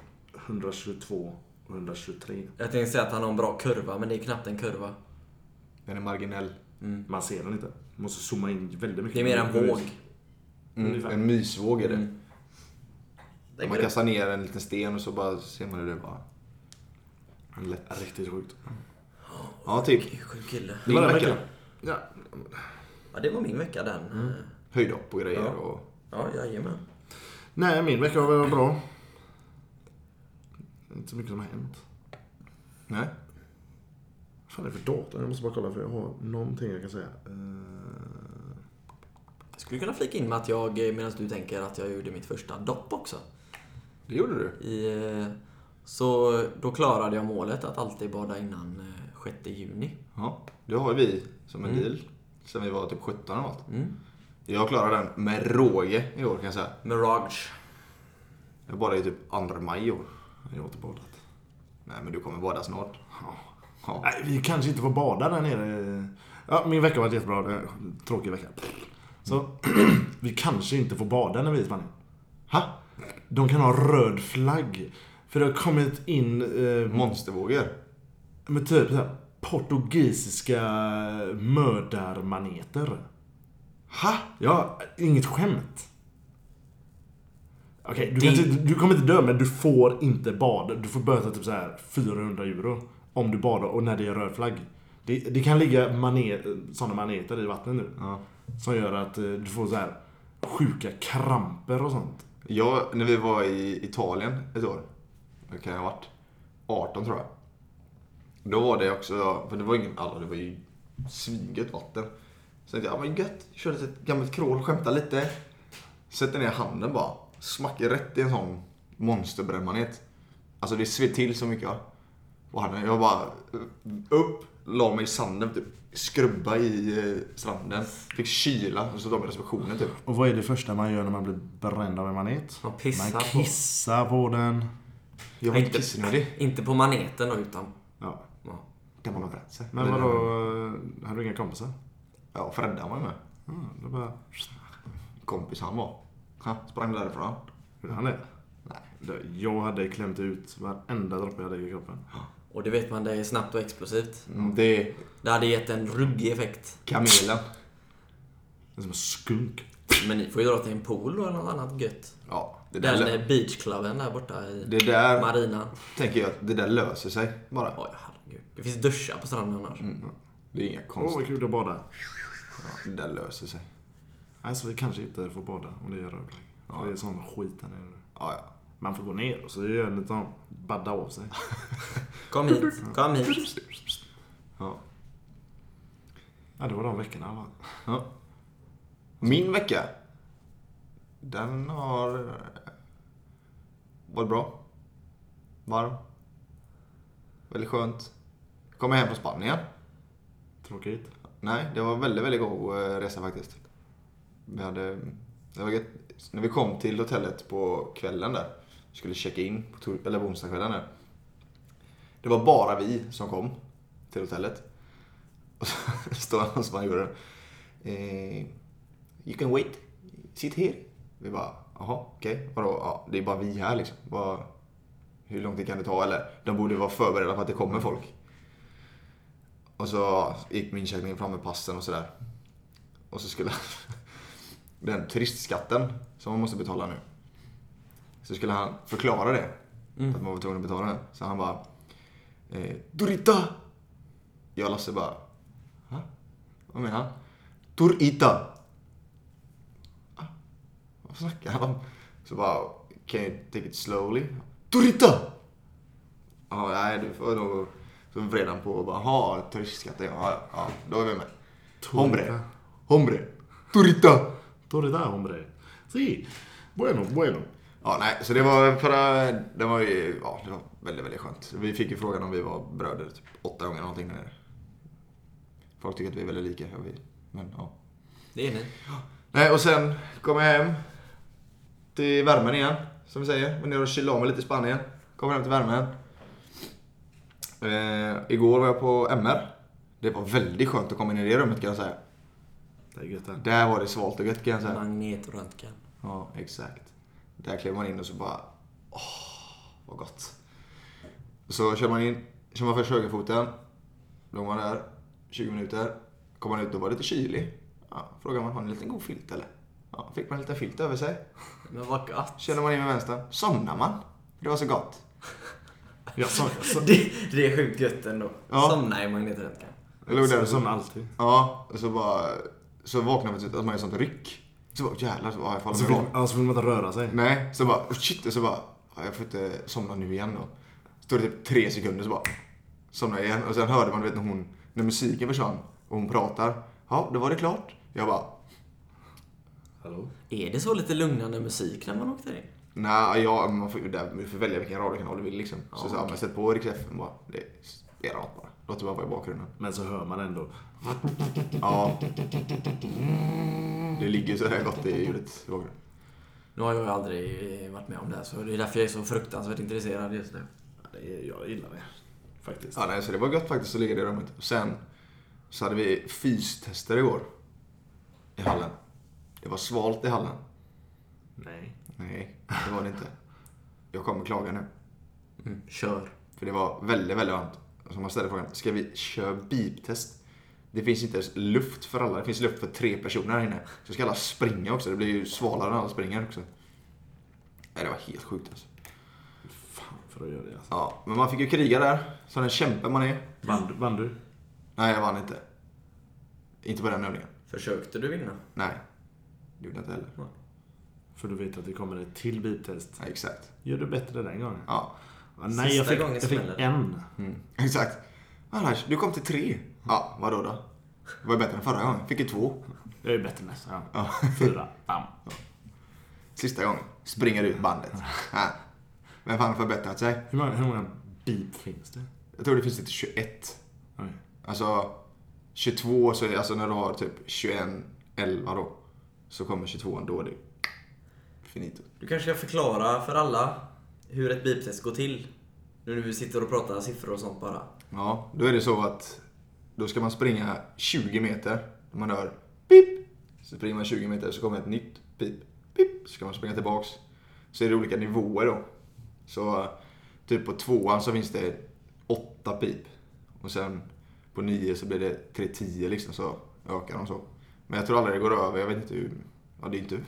Speaker 1: 122 och 123.
Speaker 2: jag tänkte säga att han har en bra kurva, men det är knappt en kurva.
Speaker 3: Den är marginell.
Speaker 1: Man ser den inte. Man måste zooma in väldigt mycket.
Speaker 2: Det är mer en våg.
Speaker 3: Mm, en mysvåg är det.
Speaker 2: Mm. Det
Speaker 3: Man
Speaker 2: går
Speaker 3: kastar ner en liten sten och så bara ser man hur det bara... Lätt.
Speaker 1: Riktigt sjukt.
Speaker 3: Ja, typ.
Speaker 2: Sjuk kille.
Speaker 1: Det var den veckan. Ja.
Speaker 2: Ja, det var min vecka den.
Speaker 1: Mm.
Speaker 3: Höjdhopp och grejer
Speaker 2: Ja.
Speaker 3: och...
Speaker 2: Ja, jajamän.
Speaker 1: Nej, min vecka har varit bra. Inte så mycket som har hänt.
Speaker 3: Nej.
Speaker 1: Vad fan är det för dator? Jag måste bara kolla för jag har någonting jag kan säga. Eh,
Speaker 2: Jag skulle kunna flika in med att jag, medan du tänker, att jag gjorde mitt första dopp också.
Speaker 3: Det gjorde du.
Speaker 2: I, eh, så då klarade jag målet att alltid bada innan eh, 6 juni.
Speaker 3: Ja. Det har vi som en
Speaker 2: Mm.
Speaker 3: deal. Sen vi var typ 17 eller något.
Speaker 2: Mm.
Speaker 3: Jag klarade den med råge i år kan jag säga.
Speaker 2: Mirage.
Speaker 3: Jag badade i typ 2 maj i år.
Speaker 1: jag har inte badat.
Speaker 3: Nej, men du kommer bada snart.
Speaker 1: Ja.
Speaker 3: Ja.
Speaker 1: Nej, vi kanske inte får bada där nere. Ja, min vecka har varit jättebra. Tråkig vecka. Så vi kanske inte får bada när vi är i Spanien.
Speaker 3: Ha?
Speaker 1: De kan ha röd flagg. För det har kommit in eh,
Speaker 3: Monstervågor.
Speaker 1: med typ så här, portugisiska mördarmaneter.
Speaker 3: Ha?
Speaker 1: Ja, inget skämt. Okej, du,
Speaker 2: Det-
Speaker 1: kanske inte- du kommer inte dö men du får inte bada. Du får böta typ så här 400 euro. Om du badar och när det är röd flagg. Det, det kan ligga manet, sådana maneter i vattnet nu.
Speaker 3: Ja.
Speaker 1: Som gör att eh, du får så här sjuka kramper och sånt.
Speaker 3: Jag, när vi var i Italien ett år. Det kan jag ha varit 18 tror jag. Då var det också, för det var ingen, alla, det var ju svingött vatten. Så tänkte jag, ja men gött, körde ett gammalt krål, skämta lite. Sätter ner handen bara, smackar rätt i en sån monsterbrännmanet. Alltså det sved till så mycket. Och han, jag bara upp, la mig i sanden, typ, skrubba i eh, stranden. Fick kyla och så tog jag receptionen typ.
Speaker 1: Och vad är det första man gör när man blir bränd av en manet?
Speaker 2: Man pissar
Speaker 1: Man
Speaker 2: på-
Speaker 1: kissar på den.
Speaker 3: Jag var inte
Speaker 2: Inte-
Speaker 3: kissnödig.
Speaker 2: Inte på maneten då, utan...
Speaker 1: Ja.
Speaker 3: Man har bränt sig.
Speaker 1: Men
Speaker 3: Eller-
Speaker 1: vadå, hade du inga kompisar?
Speaker 3: Ja, Fredde han var ju med.
Speaker 1: Mm, det bara...
Speaker 3: Kompis han var. Han sprang därifrån.
Speaker 1: Gjorde han det?
Speaker 3: Nej.
Speaker 1: Det- Jag hade klämt ut varenda droppe jag hade i kroppen.
Speaker 2: Och det vet man, det är snabbt och explosivt.
Speaker 3: Mm, Det är
Speaker 2: Det hade gett en ruggig effekt.
Speaker 3: kamelen.
Speaker 1: Det är som en skunk.
Speaker 2: Men ni får ju dra till en pool och något annat gött.
Speaker 3: Ja, det där,
Speaker 2: Den
Speaker 3: lö-
Speaker 2: beachklubben där borta i
Speaker 3: det där
Speaker 2: marinan.
Speaker 3: tänker jag att det där löser sig bara.
Speaker 2: Oj. Det finns duschar på stranden annars.
Speaker 3: Mm. Det är inga
Speaker 1: Åh,
Speaker 3: konstigt.
Speaker 1: vad kul att bada.
Speaker 3: Det där löser sig.
Speaker 1: Alltså vi kanske inte får bada om det gör rödlägg.
Speaker 3: Ja.
Speaker 1: Det är sån skit där nere.
Speaker 3: Ja, ja.
Speaker 1: Man får gå ner och så gör en liten badda av sig.
Speaker 2: Kom hit, kom hit.
Speaker 3: ja.
Speaker 1: Ja, det var de veckorna. va?
Speaker 3: ja. Min vecka. Den har eh, varit bra. Varm. Väldigt skönt. Kom hem från Spanien.
Speaker 1: Tråkigt.
Speaker 3: Nej, det var väldigt, väldigt god eh, resa faktiskt. Vi hade, det var gött. När vi kom till hotellet på kvällen där, skulle checka in på, tor- eller på onsdagskvällen där. Det var bara vi som kom till hotellet. Och så står han spanjoren. Eh, you can wait. Sit here. Vi bara, jaha, okej. Vadå? Ja, det är bara vi här liksom. Vad, hur lång tid kan det ta? Eller, de borde vara förberedda på att det kommer folk. Och så gick min incheckningen fram med passen och sådär. Och så skulle den turistskatten som man måste betala nu. Så skulle han förklara det. Att man var tvungen att betala den. Så han bara eh, Durita! Jag och Lasse bara Va? Vad menar han? Turita! Ah, Vad snackar han om? Så bara Can you take it slowly? Turita! Ja, nej du får nog... Så vred han på och bara, ha turistskatten, ja, ja, då är vi med. Hombre. Hombre. Turita.
Speaker 1: Torrida hombre. Si. Bueno, bueno.
Speaker 3: Ja, nej, så det var för det var ju, ja, det var väldigt, väldigt skönt. Vi fick ju frågan om vi var bröder typ åtta gånger någonting där. Folk tycker att vi är väldigt lika, vi, men ja.
Speaker 2: Det är ni.
Speaker 3: Nej, och sen kom jag hem till värmen igen, som vi säger. Var nere och chillade av mig lite i Spanien. Kom hem till värmen. Eh, igår var jag på MR. Det var väldigt skönt att komma in i det rummet kan jag säga.
Speaker 1: Det är gött det.
Speaker 3: Där var det svalt och gött kan jag säga.
Speaker 2: Magnetröntgen.
Speaker 3: Ja, exakt. Där klev man in och så bara... Åh, vad gott. Så kör man in, kör man först högerfoten. Låg man där 20 minuter. Kom man ut och var lite kylig. Ja, frågar man, har ni en liten god filt eller? Ja, fick man en liten filt över sig.
Speaker 2: Men vad gott.
Speaker 3: Känner man in med vänstern. Somnar man. Det var så gott.
Speaker 1: Jag sa, jag sa,
Speaker 2: Det, det är sjukt gött ändå.
Speaker 3: Ja.
Speaker 2: Somna i magnetröntgen.
Speaker 3: Jag låg där och så,
Speaker 1: alltid.
Speaker 3: ja, och så bara... Så vaknade man att man är sånt ryck. Så bara, jävlar, så, ja, jag faller
Speaker 1: Så vill, ja, så vill man inte röra sig.
Speaker 3: Nej, så bara, oh shit, och så bara, ja, jag får inte somna nu igen då. Står det typ tre sekunder så bara, somnar jag igen. Och sen hörde man, du vet när hon, när musiken försvann och hon pratar. Ja, då var det klart. Jag bara,
Speaker 1: Hallå?
Speaker 2: Är det så lite lugnande musik när man åkte in?
Speaker 3: Nej, ja, man får, där, man får välja vilken radiokanal du vill liksom. Så,
Speaker 2: Ja,
Speaker 3: så
Speaker 2: okej.
Speaker 3: men sätt på Rix FM bara. Det spelar något bara. Låt det bara vara i bakgrunden.
Speaker 1: Men så hör man ändå.
Speaker 3: Ja. Det ligger så här gott i ljudet i bakgrunden.
Speaker 2: Nu har jag ju aldrig varit med om det, här, så det är därför jag är så fruktansvärt intresserad just nu.
Speaker 1: Ja, det är, jag gillar det. Faktiskt.
Speaker 3: Ja, nej, så det var gött faktiskt att ligga i det rummet. Sen så hade vi fystester igår. I hallen. Det var svalt i hallen.
Speaker 1: Nej.
Speaker 3: Nej, det var det inte. Jag kommer klaga nu.
Speaker 2: Mm, kör.
Speaker 3: För det var väldigt, väldigt varmt. Så man ställde frågan, ska vi köra beep-test? Det finns inte ens luft för alla. Det finns luft för tre personer här inne. Så ska alla springa också. Det blir ju svalare när alla springer också. Nej, det var helt sjukt alltså.
Speaker 1: Fan för att göra det alltså.
Speaker 3: Ja, men man fick ju kriga där. Som den kämpe man är.
Speaker 1: Vann, vann du?
Speaker 3: Nej, jag vann inte. Inte på den övningen.
Speaker 2: Försökte du vinna?
Speaker 3: Nej. Det gjorde jag inte heller.
Speaker 1: För du vet att det kommer ett till beep-test.
Speaker 3: Nej, exakt.
Speaker 1: Gör du bättre den gången?
Speaker 3: Ja,
Speaker 1: Ja, nej, jag
Speaker 2: Sista
Speaker 1: fick,
Speaker 2: gången
Speaker 1: jag fick en.
Speaker 3: mm. exakt. Annars, du kom till tre. Ja, vadå då? Det var bättre än förra gången. Fick ju två.
Speaker 1: Jag är bättre nästa. Ja.
Speaker 3: Ja.
Speaker 1: Fyra. Bam.
Speaker 3: Sista gången. Springer ut bandet. Ja. Vem fan har förbättrat sig?
Speaker 1: Hur många, hur många beep finns det?
Speaker 3: Jag tror det finns till 21.
Speaker 1: Oj.
Speaker 3: Alltså 22 så är det, alltså när du har typ 21, 11 då. Så kommer 22 då det finito.
Speaker 2: Du kanske ska förklara för alla hur ett beep-test går till. Nu när vi sitter och pratar siffror och sånt bara.
Speaker 3: Ja, då är det så att då ska man springa 20 meter. Man hör pip. Så springer man 20 meter så kommer ett nytt pip. Pip. Så ska man springa tillbaks. Så är det olika nivåer då. Så typ på tvåan så finns det åtta pip. Och sen på nio så blir det till 10 liksom så ökar de så. Men jag tror aldrig det går över. Jag vet inte hur. Ja, det är inte...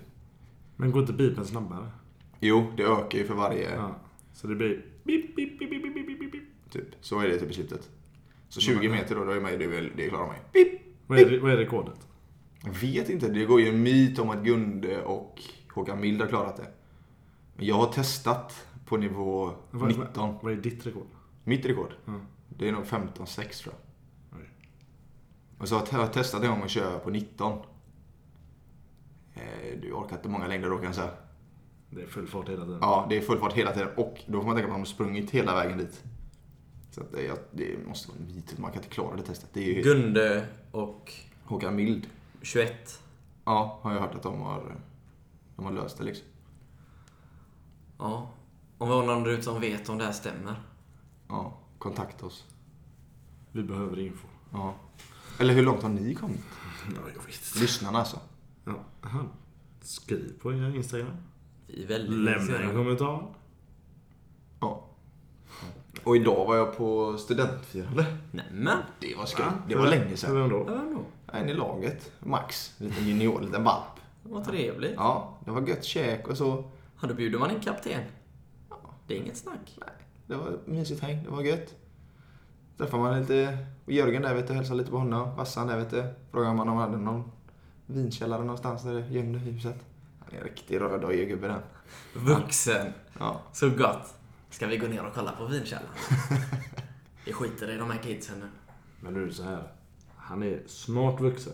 Speaker 1: Men går inte beepen snabbare?
Speaker 3: Jo, det ökar ju för varje...
Speaker 1: Ja. Så det blir beep, beep, beep, beep, beep, beep, beep.
Speaker 3: Typ. Så är det typ i slutet. Så 20 meter då, då är man ju, det, det klarar man ju. Pip.
Speaker 1: Vad är, vad är rekordet?
Speaker 3: Jag vet inte. Det går ju en myt om att Gunde och Håkan Mild har klarat det. Men jag har testat på nivå
Speaker 1: Vad,
Speaker 3: 19.
Speaker 1: vad, vad är ditt rekord?
Speaker 3: Mitt rekord?
Speaker 1: Ja.
Speaker 3: Det är nog 15,6 tror jag.
Speaker 1: Oj.
Speaker 3: Och så har jag testat en gång att köra på 19. Eh, Du orkar inte många längder då kan jag säga.
Speaker 1: Det är full fart hela tiden.
Speaker 3: Ja, det är full fart hela tiden och då får man tänka på att man har sprungit hela vägen dit. Så att det, det måste vara en myt. Man kan inte klara det testet. Det är ju
Speaker 2: Gunde och
Speaker 3: Håkan Mild.
Speaker 2: 21.
Speaker 3: Ja, har jag hört att de har, de har löst det liksom.
Speaker 2: Ja. Om vi har någon där ute som vet om det här stämmer.
Speaker 3: Ja, kontakta oss.
Speaker 1: Vi behöver info.
Speaker 3: Ja. Eller hur långt har ni kommit?
Speaker 1: Ja, jag vet inte.
Speaker 3: Lyssnarna alltså.
Speaker 1: Ja. aha. Skriv på er Instagram.
Speaker 2: Vi är väldigt
Speaker 1: Lämna en kommentar.
Speaker 3: Ja. Och idag var jag på studentfirande.
Speaker 2: Nämen!
Speaker 3: Det var skoj.
Speaker 1: Ja,
Speaker 3: Det var länge sedan.
Speaker 1: vem
Speaker 2: Ja,
Speaker 1: då?
Speaker 3: En i laget. Max. En liten junior, en liten valp.
Speaker 2: Vad trevligt.
Speaker 3: Ja, det var gött käk och så.
Speaker 2: Ja, då bjuder man in kapten. Det är inget snack.
Speaker 3: Nej, det var mysigt häng. Det var gött. Träffade man lite Jörgen där vet du, hälsade lite på honom. Vassan där vet du. Frågade om han hade någon vinkällare någonstans där det gömde huset. Han är en riktig rödöjegubbe den.
Speaker 2: Vuxen.
Speaker 3: Ja.
Speaker 2: Så gott. Ska vi gå ner och kolla på vinkällaren? Vi skiter i de här kidsen nu.
Speaker 1: Men nu är det så här. Han är snart vuxen.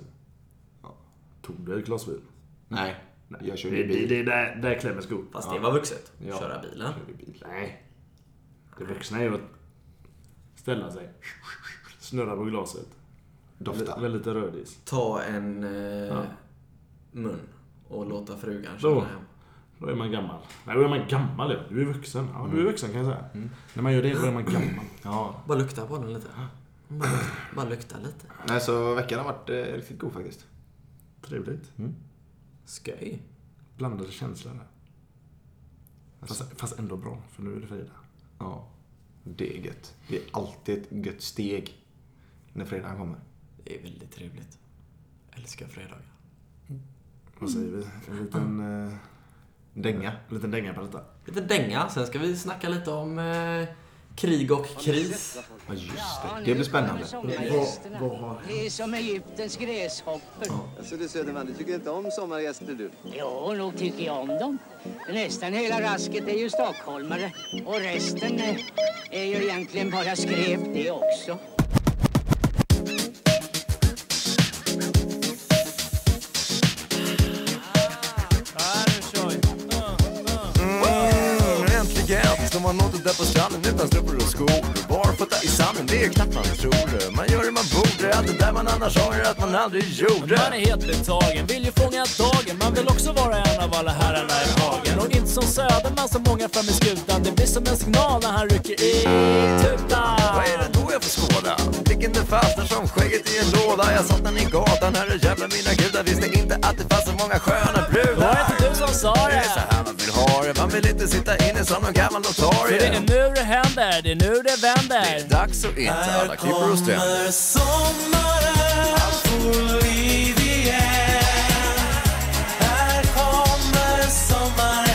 Speaker 3: Ja.
Speaker 1: Tog du ett glas vin?
Speaker 3: Nej, jag
Speaker 1: Det,
Speaker 3: körde
Speaker 1: det,
Speaker 3: bil.
Speaker 1: det är där, där klämmer skon.
Speaker 2: Fast
Speaker 3: Ja.
Speaker 2: det var vuxet.
Speaker 3: Ja.
Speaker 2: Köra bilen.
Speaker 3: Bil.
Speaker 1: Nej. Det vuxna är ju att ställa sig, snurra på glaset,
Speaker 3: Dofta.
Speaker 1: med lite rödis.
Speaker 2: Ta en eh,
Speaker 1: Ja.
Speaker 2: mun och låta frugan
Speaker 1: Då.
Speaker 2: köra hem.
Speaker 1: Då är man gammal. Nej, då är man gammal ja. Du är vuxen. Ja, du är vuxen kan jag säga. När man gör det, då är man gammal.
Speaker 3: Ja.
Speaker 2: Bara lukta på den lite. Bara, bara lukta lite.
Speaker 3: Nej, så veckan har varit eh, riktigt god faktiskt.
Speaker 1: Trevligt.
Speaker 2: Sköj.
Speaker 1: Blandade känslor där. Fast, fast ändå bra, för nu är det fredag.
Speaker 3: Ja. Det är gött. Det är alltid ett gött steg när fredagen kommer.
Speaker 2: Det är väldigt trevligt. Älskar fredagar.
Speaker 1: Vad säger vi? En liten, eh,
Speaker 3: Dänga.
Speaker 1: en liten dänga på detta.
Speaker 2: Lite dänga. Sen ska vi snacka lite om eh, krig och kris.
Speaker 3: Ja, just det. Det blir spännande.
Speaker 1: Vad, vad har
Speaker 4: Det är som Egyptens gräshoppor.
Speaker 5: Alltså du Söderman, du tycker inte om sommargäster du?
Speaker 4: Jo, nog tycker jag om dem. Nästan hela rasket är ju stockholmare. Och resten eh, är ju egentligen bara skräp det också.
Speaker 6: Man nått där på stranden utan strumpor och skor. Barfota i sanden, det är knappt man tror. Man gör det man borde, allt det där man annars ångrar att man aldrig gjorde.
Speaker 7: Man är helt betagen, vill ju fånga dagen Man vill också vara en av alla herrarna i hagen Och inte som Söderman så många fram i skutan Det blir som en signal när han rycker i tutan
Speaker 6: Vad är det då jag får skåda? Blicken den fastnar som skägget i en låda. Jag satt den i gatan, herre jävla mina gudar. Visste inte att det fanns så många sköna
Speaker 7: Det var
Speaker 6: brudar.
Speaker 7: inte du som sa
Speaker 6: Det är så
Speaker 7: det
Speaker 6: här man vill ha det. Man vill inte sitta inne som någon gammal
Speaker 7: För det är
Speaker 6: notarie.
Speaker 7: nu det händer, det är nu det
Speaker 6: Det är
Speaker 7: vänder
Speaker 6: dags att inte alla klippor och stränder.
Speaker 7: sommaren, allt får liv igen Här kommer sommaren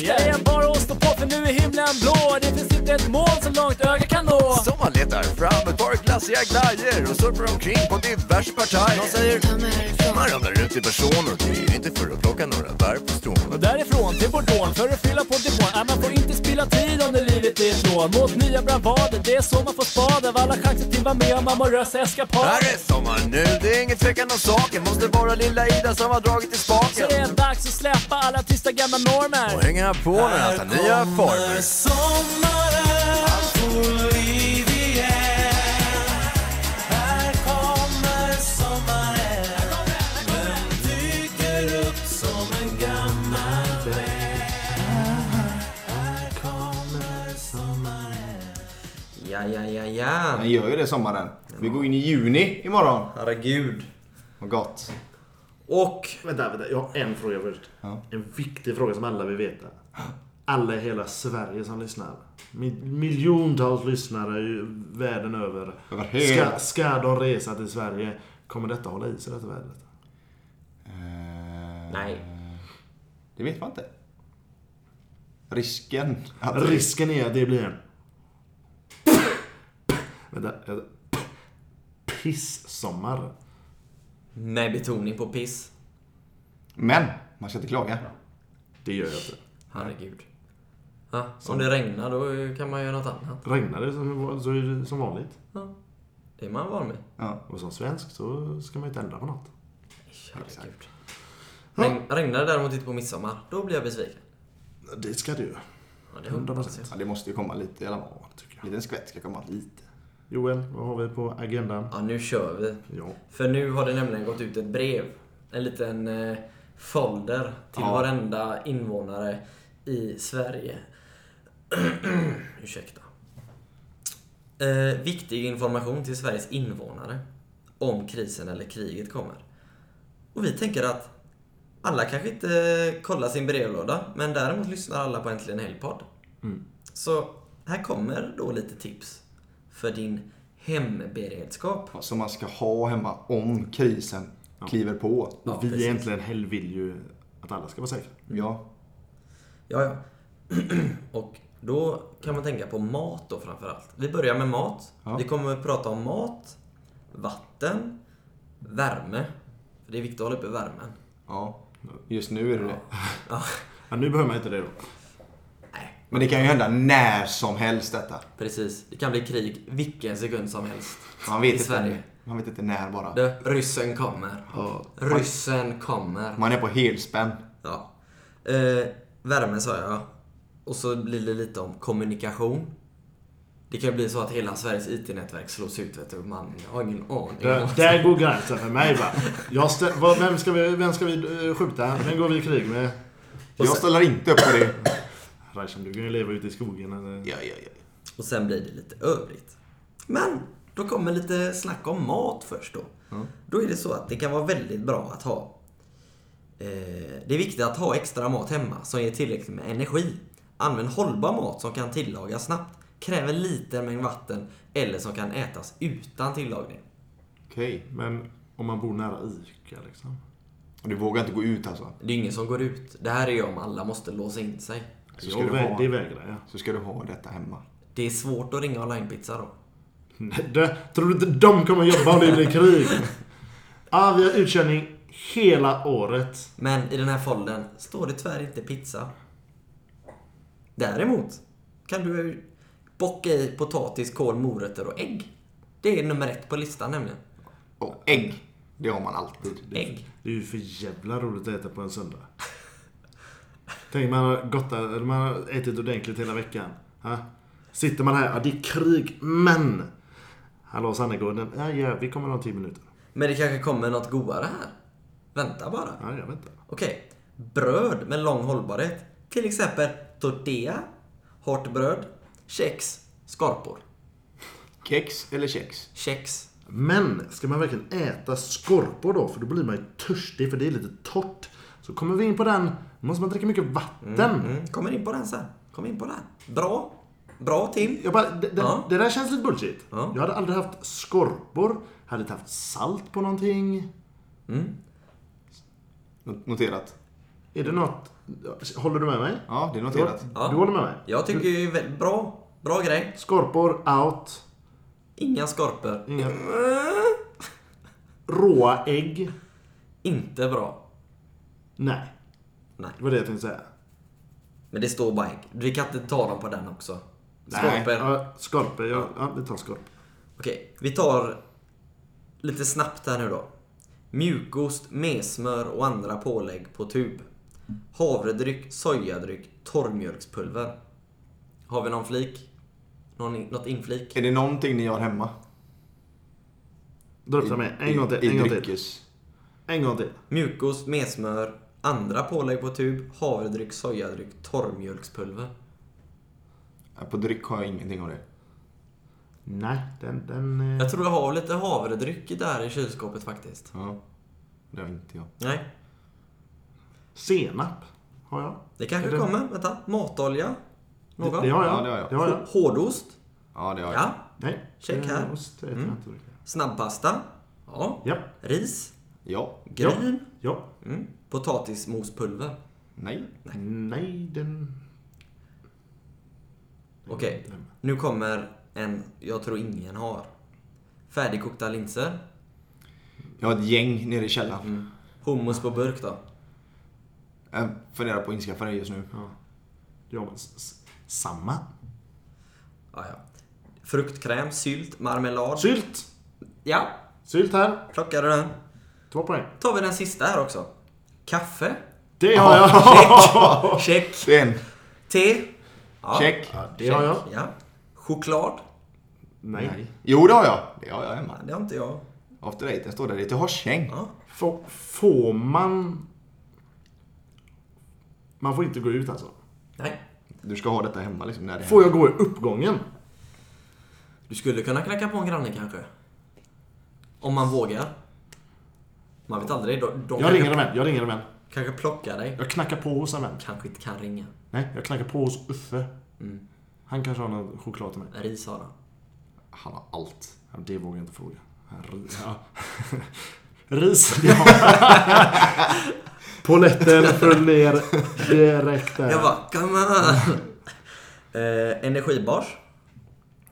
Speaker 7: Det är bara att stå på för nu är himlen blå Det finns inte ett mål så långt ögat kan nå
Speaker 6: Som man letar fram ett par glassiga glajer och surfar omkring på diverse partajer. Någon säger ta mig härifrån. Man ramlar ut i person och det är inte för att plocka några bär på strån.
Speaker 7: Och därifrån till Bordeaux för att fylla på depån. Äh, man får inte spilla tid under livet är ett lån. Mot nya bravader, det är så man får spad av alla chanser till vara med om amorösa eskapader.
Speaker 6: Här är sommar nu, det är ingen tvekan om saken. Måste vara lilla Ida som har dragit i
Speaker 7: Så
Speaker 6: spaken.
Speaker 7: det är dags att släppa alla tysta gamla normer.
Speaker 6: Och hänga på när han tar nya former.
Speaker 7: sommaren, allt får liv
Speaker 2: Ja, ja, ja, ja.
Speaker 3: Den gör ju det sommaren. Vi går in i juni imorgon.
Speaker 2: Herregud.
Speaker 3: Vad gott.
Speaker 2: Och
Speaker 1: Vänta, vänta. Jag har en fråga först.
Speaker 3: Ja.
Speaker 1: En viktig fråga som alla vill veta. Alla i hela Sverige som lyssnar. Mil- Miljontals lyssnare världen över.
Speaker 3: Över hela-
Speaker 1: Ska, ska de resa till Sverige? Kommer detta hålla i sig, detta vädret?
Speaker 3: Eh,
Speaker 2: nej.
Speaker 3: Det vet man inte. Risken. Att
Speaker 1: Risken är att det blir en... Vänta. Piss-sommar.
Speaker 2: Med betoning på piss.
Speaker 3: Men, man ska inte klaga.
Speaker 1: Det gör jag inte.
Speaker 2: Herregud. Ja, om det regnar då kan man göra något annat.
Speaker 1: Regnar det så, så är det som vanligt.
Speaker 2: Ja, det är man van med.
Speaker 3: Ja.
Speaker 1: Och som svensk så ska man ju inte ändra på något.
Speaker 2: Herregud. Regn, regnar det däremot inte på midsommar, då blir jag besviken.
Speaker 1: Det ska det ju.
Speaker 2: Ja, det
Speaker 1: 100
Speaker 2: hoppas jag.
Speaker 1: procent.
Speaker 3: Ja, det måste ju komma lite i alla fall.
Speaker 1: tycker
Speaker 3: En liten skvätt ska komma lite.
Speaker 1: Joel, vad har vi på agendan?
Speaker 2: Ja, nu kör vi.
Speaker 1: Ja.
Speaker 2: För nu har det nämligen gått ut ett brev. En liten eh, folder till
Speaker 3: Ja.
Speaker 2: varenda invånare i Sverige. Ursäkta. Eh, viktig information till Sveriges invånare om krisen eller kriget kommer. Och vi tänker att alla kanske inte kollar sin brevlåda, men däremot lyssnar alla på Äntligen Helgpodd.
Speaker 1: Mm.
Speaker 2: Så här kommer då lite tips för din hemberedskap.
Speaker 3: Som man ska ha hemma om krisen kliver på.
Speaker 1: Och
Speaker 2: Ja,
Speaker 1: vi
Speaker 2: precis.
Speaker 1: egentligen helg vill ju att alla ska vara säkra.
Speaker 3: Ja.
Speaker 2: Ja, ja. Och då kan man tänka på mat då framförallt. Vi börjar med mat.
Speaker 3: Ja.
Speaker 2: Vi kommer att prata om mat, vatten, värme. För det är viktigt att hålla uppe värmen.
Speaker 3: ja. Just nu är det det.
Speaker 2: Ja,
Speaker 1: Ja, nu behöver man inte det då.
Speaker 3: Men det kan ju hända när som helst detta.
Speaker 2: precis. Det kan bli krig vilken sekund som helst.
Speaker 3: Man vet,
Speaker 2: I Sverige.
Speaker 3: inte, man vet inte när bara.
Speaker 2: Du, ryssen kommer.
Speaker 1: Ja.
Speaker 2: Ryssen kommer.
Speaker 3: Man är på helspänn.
Speaker 2: Ja. Eh, värme sa jag. Och så blir det lite om kommunikation. Det kan bli så att hela Sveriges IT-nätverk slås ut, vet du. Man har ingen aning.
Speaker 1: Där, där går gränsen för mig va. Jag stä- vad- vem, ska vi, vem ska vi eh, skjuta? Vem går vi i krig med?
Speaker 3: Jag ställer inte upp på det.
Speaker 1: Raisham, du kan ju leva ute i skogen. Eller...
Speaker 3: Ja, ja, ja.
Speaker 2: Och sen blir det lite övrigt. Men, då kommer lite snack om mat först då. Då är det så att det kan vara väldigt bra att ha eh, Det är viktigt att ha extra mat hemma som ger tillräckligt med energi. Använd hållbar mat som kan tillagas snabbt. Kräver liten mängd vatten eller som kan ätas utan tillagning.
Speaker 3: Okej.
Speaker 1: Men om man bor nära Ica liksom.
Speaker 3: Och du vågar inte gå ut alltså?
Speaker 2: Det är ingen som går ut. Det här är ju om alla måste låsa in sig.
Speaker 3: Så ska,
Speaker 1: Jag
Speaker 3: du ha,
Speaker 1: Det vägrar jag.
Speaker 3: så ska du ha detta hemma.
Speaker 2: Det är svårt att ringa onlinepizza då.
Speaker 1: Det, tror du inte de kommer jobba om det blir krig? Ja, vi har utkörning hela året.
Speaker 2: Men i den här foldern står det tyvärr inte pizza. Däremot kan du bocka i potatis, kål, morötter och ägg. Det är nummer ett på listan nämligen.
Speaker 3: Och ägg. Det har man alltid.
Speaker 2: Ägg.
Speaker 1: Det är ju för jävla roligt att äta på en söndag. Tänk man har, gottat, man har ätit ordentligt hela veckan. Ha? Sitter man här, ja det är krig, men... Hallå Sannegården, ja, ja vi kommer om 10 minuter.
Speaker 2: Men det kanske kommer något godare här. Vänta bara.
Speaker 1: Ja, jag väntar.
Speaker 2: Okej. Bröd med lång hållbarhet. Till exempel tortilla, hårt bröd, kex, skorpor.
Speaker 3: Kex eller kex?
Speaker 2: Kex.
Speaker 1: Men, ska man verkligen äta skorpor då? För då blir man ju törstig, för det är lite torrt. Så kommer vi in på den, måste man dricka mycket vatten.
Speaker 2: Mm. Kommer in på den sen. Kommer in på den. Bra. Bra Tim.
Speaker 1: Jag bara, det, det,
Speaker 2: Ja.
Speaker 1: det där känns lite bullshit.
Speaker 2: Ja.
Speaker 1: Jag hade aldrig haft skorpor, hade inte haft salt på någonting.
Speaker 3: Not- Noterat.
Speaker 1: Är det något... Håller du med mig?
Speaker 3: Ja, det är noterat.
Speaker 1: Du,
Speaker 2: Ja.
Speaker 1: du håller med mig?
Speaker 2: Jag tycker ju vä- bra. Bra grej.
Speaker 1: Skorpor, out.
Speaker 2: Inga skorpor.
Speaker 1: Inga... Råa ägg?
Speaker 2: Inte bra.
Speaker 1: Nej.
Speaker 2: Nej.
Speaker 1: Det var det jag tänkte säga.
Speaker 2: Men det står bara ägg. Vi kan inte ta dem på den också.
Speaker 1: Nej.
Speaker 2: Skorpor.
Speaker 1: Ja, skorpor. Ja, ja, vi tar skorpor.
Speaker 2: Okej, vi tar lite snabbt här nu då. Mjukost, mesmör och andra pålägg på tub. Havredryck, sojadryck, torrmjölkspulver. Har vi någon flik? Någon, in- något inflik?
Speaker 3: Är det någonting ni gör hemma?
Speaker 1: Dra upp det med. En gång till.
Speaker 3: I,
Speaker 1: En
Speaker 3: i
Speaker 1: gång till.
Speaker 3: dryckes.
Speaker 1: En gång till.
Speaker 2: Mjukost, mesmör, andra pålägg på tub, havredryck, sojadryck, torrmjölkspulver.
Speaker 3: På dryck har jag ingenting av det.
Speaker 1: Nej, den... den eh,
Speaker 2: Jag tror jag har lite havredryck där i kylskåpet faktiskt.
Speaker 3: Ja. Det har inte jag.
Speaker 2: Nej,
Speaker 1: Senap har jag.
Speaker 2: det kanske
Speaker 1: Är det-
Speaker 2: kommer. Vänta. Matolja? Någon?
Speaker 1: Det, det har jag.
Speaker 3: Ja, det har jag.
Speaker 1: Det har jag.
Speaker 2: Hå- Hårdost?
Speaker 3: Ja, det har jag.
Speaker 2: Ja.
Speaker 1: Nej.
Speaker 2: Check här.
Speaker 1: Ost, det äter
Speaker 2: Mm.
Speaker 1: jag inte.
Speaker 2: Snabbpasta? Ja.
Speaker 1: Ja.
Speaker 2: Ris?
Speaker 3: Ja.
Speaker 2: Gryn?
Speaker 1: Ja.
Speaker 2: Mm. Potatismospulver?
Speaker 3: Nej.
Speaker 1: Nej, den...
Speaker 2: Okej, nu kommer en jag tror ingen har. Färdigkokta linser.
Speaker 3: Jag har ett gäng nere i källaren.
Speaker 2: Hummus på burk då.
Speaker 3: Jag funderar på att inskaffa det just nu.
Speaker 1: Ja, men s- samma.
Speaker 2: Ja, ja. Fruktkräm, sylt, marmelad.
Speaker 1: Sylt!
Speaker 2: Ja,
Speaker 1: Sylt här.
Speaker 2: plockar du den.
Speaker 1: Två poäng.
Speaker 2: tar vi den sista här också. Kaffe.
Speaker 1: Det har jag.
Speaker 2: Check.
Speaker 3: Det är en.
Speaker 2: Te. Ja,
Speaker 3: Check.
Speaker 1: Ja, det har jag.
Speaker 2: Ja. Choklad.
Speaker 1: Nej.
Speaker 3: Jo, det har jag. Det har jag hemma.
Speaker 2: Ja, det har inte jag.
Speaker 3: After eight, den står där. Det är till Horsäng.
Speaker 2: Ja.
Speaker 1: Får, får man... Man får inte gå ut alltså.
Speaker 2: Nej.
Speaker 3: Du ska ha detta hemma liksom. När det
Speaker 1: Får jag gå i uppgången?
Speaker 2: Du skulle kunna knacka på en granne kanske. Om man vågar. Man vet aldrig. De, de
Speaker 1: Jag ringer en vän. Jag ringer en vän.
Speaker 2: kanske plockar dig.
Speaker 1: Jag knackar på hos en vän.
Speaker 2: Kanske inte kan ringa.
Speaker 1: Nej, jag knackar på hos Uffe.
Speaker 2: Mm.
Speaker 1: Han kanske har någon choklad till mig.
Speaker 2: Ris har han.
Speaker 3: Han har allt.
Speaker 1: Det vågar jag inte fråga. Han- Ja. Ris, ja. Poletten föll ner direkt där.
Speaker 2: Jag bara, come on! eh, energibars?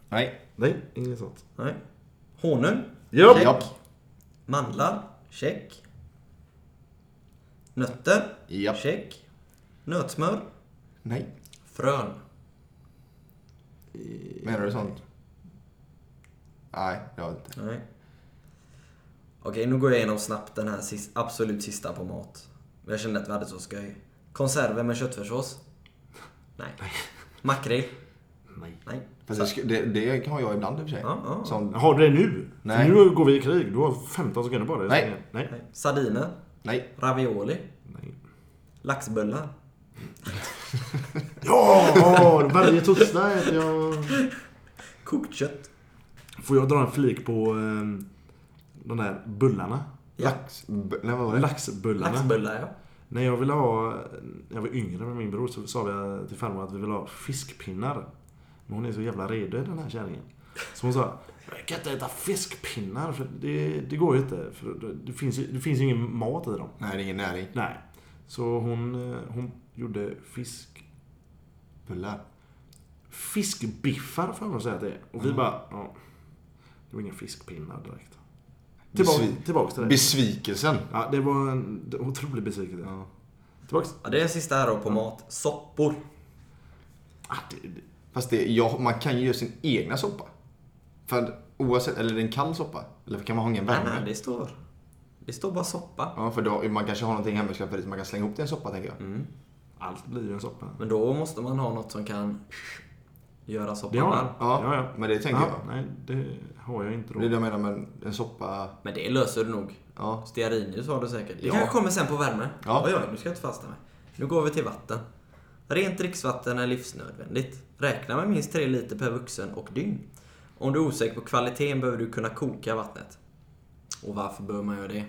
Speaker 3: Nej.
Speaker 1: Nej, inget sånt.
Speaker 2: Nej. Honung?
Speaker 1: Japp.
Speaker 3: Japp.
Speaker 2: Mandlar? Check. Nötter?
Speaker 3: Japp.
Speaker 2: Check. Nötsmör?
Speaker 3: Nej.
Speaker 2: Frön?
Speaker 3: Menar du sånt? Nej, det har jag inte.
Speaker 2: Nej. Okej, nu går jag igenom snabbt den här sis- absolut sista på mat. Jag kände att vi hade så skoj. Konserver med köttfärssås? Nej. Makrill?
Speaker 1: Nej.
Speaker 2: Nej.
Speaker 3: Fast det, det, det har jag ibland i och för sig.
Speaker 2: Ja, ja.
Speaker 3: Som,
Speaker 1: Har du det nu?
Speaker 3: Nej.
Speaker 1: För nu går vi i krig. Du har 15 sekunder på dig.
Speaker 3: Nej.
Speaker 1: Nej.
Speaker 2: Nej. Sardiner?
Speaker 3: nej.
Speaker 2: Ravioli?
Speaker 1: Nej.
Speaker 2: Laxbullar?
Speaker 1: Ja, varje torsdag äter jag...
Speaker 2: Kokt kött?
Speaker 1: Får jag dra en flik på eh, de där bullarna?
Speaker 2: Lax.
Speaker 3: B- nej, vad var det?
Speaker 1: Laxbullarna.
Speaker 2: Laxbullar, ja.
Speaker 1: När jag ville ha... När jag var yngre med min bror så sa vi till farmor att vi ville ha fiskpinnar. Men hon är så jävla redo den här kärringen. Så hon sa jag kan inte äta fiskpinnar för det, det går ju inte. För det, finns, det finns ju ingen mat i dem.
Speaker 3: Nej, det är ingen näring.
Speaker 1: Nej. Så hon, eh, hon gjorde fisk...
Speaker 3: Bullar.
Speaker 1: Fiskbiffar får man säga att det är. Och vi bara... Ja, det var inga fiskpinnar direkt. Tillbaka,
Speaker 3: Besvi-
Speaker 1: tillbaka till det.
Speaker 3: Besvikelsen.
Speaker 1: Ja, det var en otrolig besvikelse.
Speaker 3: Ja.
Speaker 1: Tillbaks.
Speaker 2: ja. Det är sista här då på mat. Soppor.
Speaker 1: Ah, det, det,
Speaker 3: Fast det, ja, man kan ju göra sin egna soppa. För oavsett, eller är det en kall soppa? Eller kan man ha ingen
Speaker 2: Nej,
Speaker 3: värme?
Speaker 2: nej, det står... Det står bara soppa.
Speaker 3: Ja, för då, man kanske har någonting hemma i skafferiet man kan slänga ihop till en soppa, tänker jag.
Speaker 2: Mm.
Speaker 1: allt blir ju en soppa.
Speaker 2: Men då måste man ha något som kan göra soppan
Speaker 1: Det har.
Speaker 3: Ja,
Speaker 1: Ja, ja.
Speaker 3: men det tänker
Speaker 1: Ja,
Speaker 3: jag.
Speaker 1: Nej, det har jag inte då.
Speaker 3: Det är det jag menar med en soppa.
Speaker 2: Men det löser du nog.
Speaker 3: Ja.
Speaker 2: Stearinljus har du säkert. Det
Speaker 3: Ja.
Speaker 2: kanske kommer sen på värme.
Speaker 3: Ja.
Speaker 2: Oj, oj, nu ska jag inte fasta mig. Nu går vi till vatten. Rent dricksvatten är livsnödvändigt. Räkna med minst 3 liter per vuxen och dygn. Om du är osäker på kvaliteten behöver du kunna koka vattnet. Och varför bör man göra det?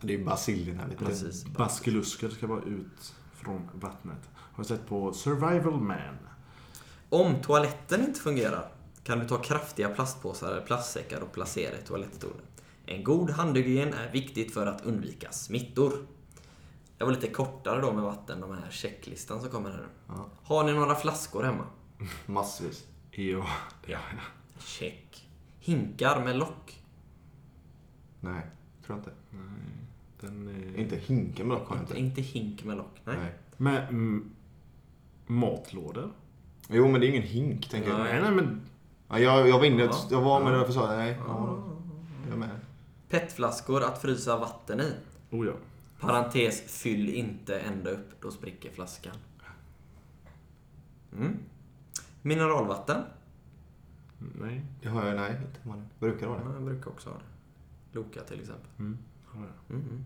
Speaker 3: Det är ju basillerna lite.
Speaker 2: Precis.
Speaker 1: Baskelusker ska vara ut från vattnet. Har jag sett på Survival Man.
Speaker 2: Om toaletten inte fungerar kan du ta kraftiga plastpåsar eller plastsäckar och placera i toalettstolen. En god handhygien är viktigt för att undvika smittor. Jag var lite kortare då med vatten, de här checklistan som kommer här nu. Har ni några flaskor hemma?
Speaker 3: Massvis.
Speaker 1: Ja, det
Speaker 2: Check. Hinkar med lock.
Speaker 3: Nej, tror jag inte.
Speaker 1: Den är...
Speaker 3: Inte hinken med lock har jag
Speaker 2: Inte,
Speaker 3: inte.
Speaker 2: inte hink med lock. Nej.
Speaker 3: Nej.
Speaker 1: Med mm, matlådor?
Speaker 3: Jo, men det är ingen hink, tänker jag.
Speaker 1: Nej, nej, men...
Speaker 3: Ja, jag, jag var inne,
Speaker 2: Ja.
Speaker 3: jag var med det därför sa jag nej. Ja, jag är med.
Speaker 2: Petflaskor att frysa vatten i.
Speaker 1: Oh ja.
Speaker 2: Parentes, fyll inte ända upp, då spricker flaskan. Mm. Mineralvatten.
Speaker 1: Nej.
Speaker 3: Det har jag, nej, inte. Man brukar ha det.
Speaker 2: Jag brukar också ha det. Loka till exempel.
Speaker 1: Mm.
Speaker 2: Mm.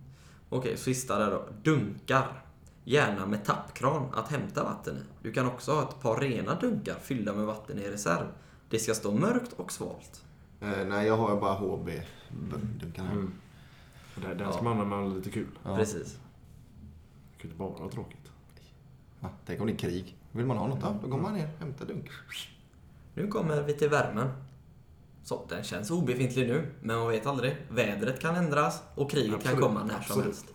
Speaker 2: Okej, sista där då. Dunkar. Gärna med tappkran att hämta vatten i. Du kan också ha ett par rena dunkar fyllda med vatten i reserv. Det ska stå mörkt och svalt.
Speaker 3: Eh, nej, jag har bara HB-dunkarna.
Speaker 1: Mm. Den, den ska
Speaker 2: Ja.
Speaker 1: man använda lite kul.
Speaker 3: Ja.
Speaker 2: Precis.
Speaker 1: Det kan inte bara vara tråkigt.
Speaker 3: Ja, tänk om det är krig. Vill man ha något, ja, då går man ner och hämtar dunk.
Speaker 2: Nu kommer vi till värmen. Så, den känns obefintlig nu, men man vet aldrig. Vädret kan ändras och kriget kan
Speaker 1: Absolut,
Speaker 2: komma när som
Speaker 1: absolut.
Speaker 2: helst.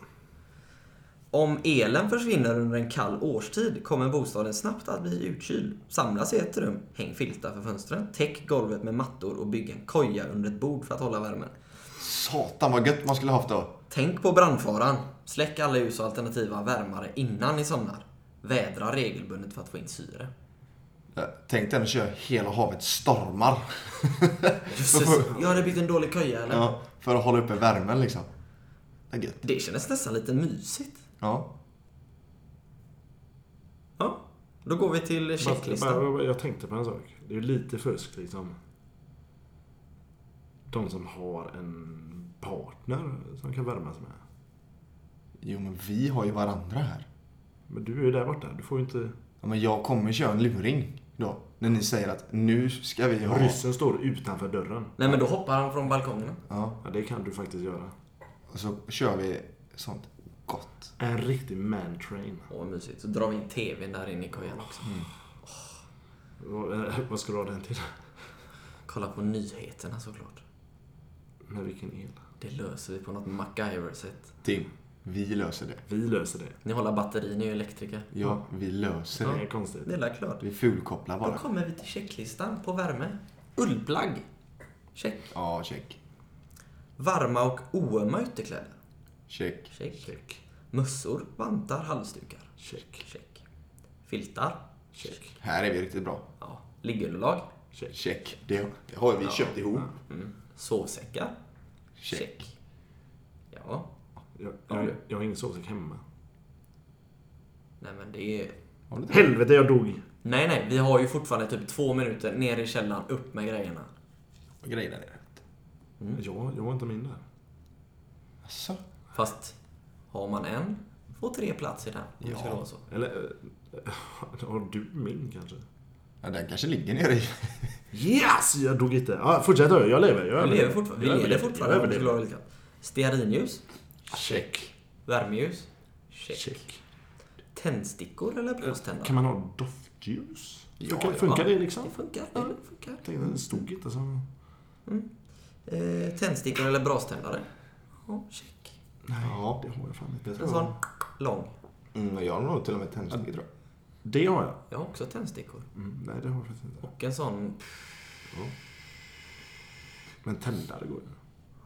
Speaker 2: Om elen försvinner under en kall årstid kommer bostaden snabbt att bli utkyld. Samlas i ett rum, häng filtar för fönstren, täck golvet med mattor och bygg en koja under ett bord för att hålla värmen.
Speaker 3: Satan vad gött man skulle haft då.
Speaker 2: Tänk på brandfaran. Släck alla ljus och alternativa värmare innan ni somnar. Vädra regelbundet för att få in syre.
Speaker 3: Tänk dig att köra hela havet stormar.
Speaker 2: Jösses, jag hade byggt en dålig koja eller?
Speaker 3: Ja, för att hålla uppe värmen liksom. Det är gött.
Speaker 2: Det kändes nästan lite mysigt.
Speaker 3: Ja.
Speaker 2: Ja, då går vi till checklistan.
Speaker 1: Jag tänkte på en sak. Det är ju lite fusk liksom. De som har en partner som kan värma sig med.
Speaker 3: Jo, men vi har ju varandra här.
Speaker 1: Men du är ju där borta. Du får ju inte...
Speaker 3: Ja, men jag kommer köra en luring då. När ni säger att nu ska vi ha...
Speaker 1: Ryssen står utanför dörren.
Speaker 2: Nej men då hoppar han från balkongen.
Speaker 3: Ja,
Speaker 1: Ja, det kan du faktiskt göra.
Speaker 3: och så kör vi sånt gott.
Speaker 1: En riktig man-train.
Speaker 2: Åh, vad mysigt. Så drar vi in TVn där inne i kojan också.
Speaker 1: Vad- eh, Vad ska du ha den till?
Speaker 2: Kolla på nyheterna såklart.
Speaker 1: Med vilken el?
Speaker 2: Det löser vi på något MacGyver-sätt.
Speaker 3: Tim, vi löser det.
Speaker 1: Vi löser det.
Speaker 2: Ni håller batteri, ni är elektriker.
Speaker 3: Ja, vi löser
Speaker 1: Det
Speaker 3: det.
Speaker 1: är konstigt.
Speaker 2: Det är klart.
Speaker 3: Vi fulkopplar
Speaker 2: Då
Speaker 3: bara.
Speaker 2: kommer vi till checklistan på värme. Ullplagg. Check.
Speaker 3: Ja, check.
Speaker 2: Varma och oömma ytterkläder.
Speaker 3: Check.
Speaker 2: Check. Check. Mössor, vantar, halsdukar.
Speaker 1: Check.
Speaker 2: Check. Filtar.
Speaker 1: Check.
Speaker 3: Här är vi riktigt bra.
Speaker 2: Ja. Liggunderlag.
Speaker 1: Check.
Speaker 3: Check. Det, har vi köpt ihop.
Speaker 2: Mm. Sovsäckar.
Speaker 3: Check.
Speaker 2: Ja.
Speaker 1: Jag,
Speaker 2: Ja,
Speaker 1: jag,
Speaker 2: du.
Speaker 1: jag har ingen sovsäck hemma.
Speaker 2: Nej men det är...
Speaker 3: Har?
Speaker 1: Helvete, jag dog!
Speaker 2: Nej nej, vi har ju fortfarande typ två minuter ner i källaren, upp med grejerna.
Speaker 3: Vad grejer där nere?
Speaker 1: Jag, jag var inte min där.
Speaker 3: Asså?
Speaker 2: Fast har man en, får tre plats i den.
Speaker 3: Ja.
Speaker 2: så.
Speaker 1: Eller, eh, har du min kanske?
Speaker 3: Ja, den kanske ligger nere i...
Speaker 1: Yes! Jag dog inte. Ja, fortsätt då. Jag lever. Jag
Speaker 2: Vi lever fortfarande. Vi
Speaker 1: Jag
Speaker 2: lever fortfarande.
Speaker 1: Jag.
Speaker 2: Stearinljus.
Speaker 1: Check.
Speaker 2: Värmeljus. Check.
Speaker 1: Check.
Speaker 2: Tändstickor eller blåständare?
Speaker 1: Kan man ha doftljus?
Speaker 3: Ja,
Speaker 1: Funkar,
Speaker 3: ja.
Speaker 1: funkar det liksom?
Speaker 2: Det funkar. Det funkar.
Speaker 1: Jag tänkte, det stod inte så...
Speaker 2: Eh, tändstickor eller braständare? Ja, check.
Speaker 1: Nej,
Speaker 3: Ja.
Speaker 1: det har jag fan inte.
Speaker 2: En sån lång.
Speaker 3: Mm, jag har nog till och med tändstickor tror jag.
Speaker 1: Det har jag.
Speaker 2: Jag har också tändstickor.
Speaker 1: Mm, nej, det har jag faktiskt inte.
Speaker 2: Och en sån...
Speaker 1: Men tändare går ju.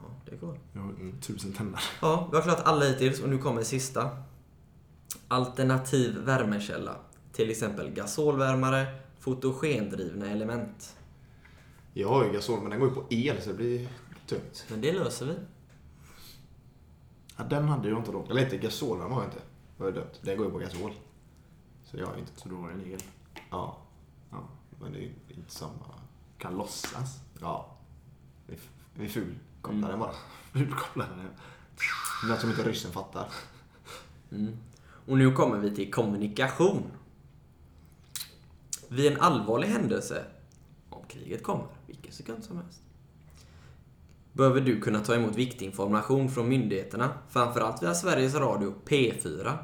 Speaker 2: Ja, det går.
Speaker 1: Jag har tusen tändare.
Speaker 2: Ja, vi har klarat alla hittills och nu kommer sista. Alternativ värmekälla. Till exempel gasolvärmare, fotogendrivna element.
Speaker 3: Jag har ju gasol, men den går ju på el så det blir tungt.
Speaker 2: Men det löser vi.
Speaker 1: Ja, den hade jag inte då.
Speaker 3: Eller inte gasolvärme har jag inte. Det var ju dumt. Den går ju på gasol. Så det har jag inte.
Speaker 1: Så då har jag en el.
Speaker 3: Ja,
Speaker 1: Ja.
Speaker 3: men det är inte samma.
Speaker 1: Kan låtsas.
Speaker 3: Ja. Vi, fulkopplar den bara.
Speaker 1: Utkoppla den.
Speaker 3: Något som inte ryssen fattar.
Speaker 2: Och nu kommer vi till kommunikation. Vid en allvarlig händelse, om kriget kommer, vilken sekund som helst, behöver du kunna ta emot viktig information från myndigheterna, framförallt via Sveriges Radio P4.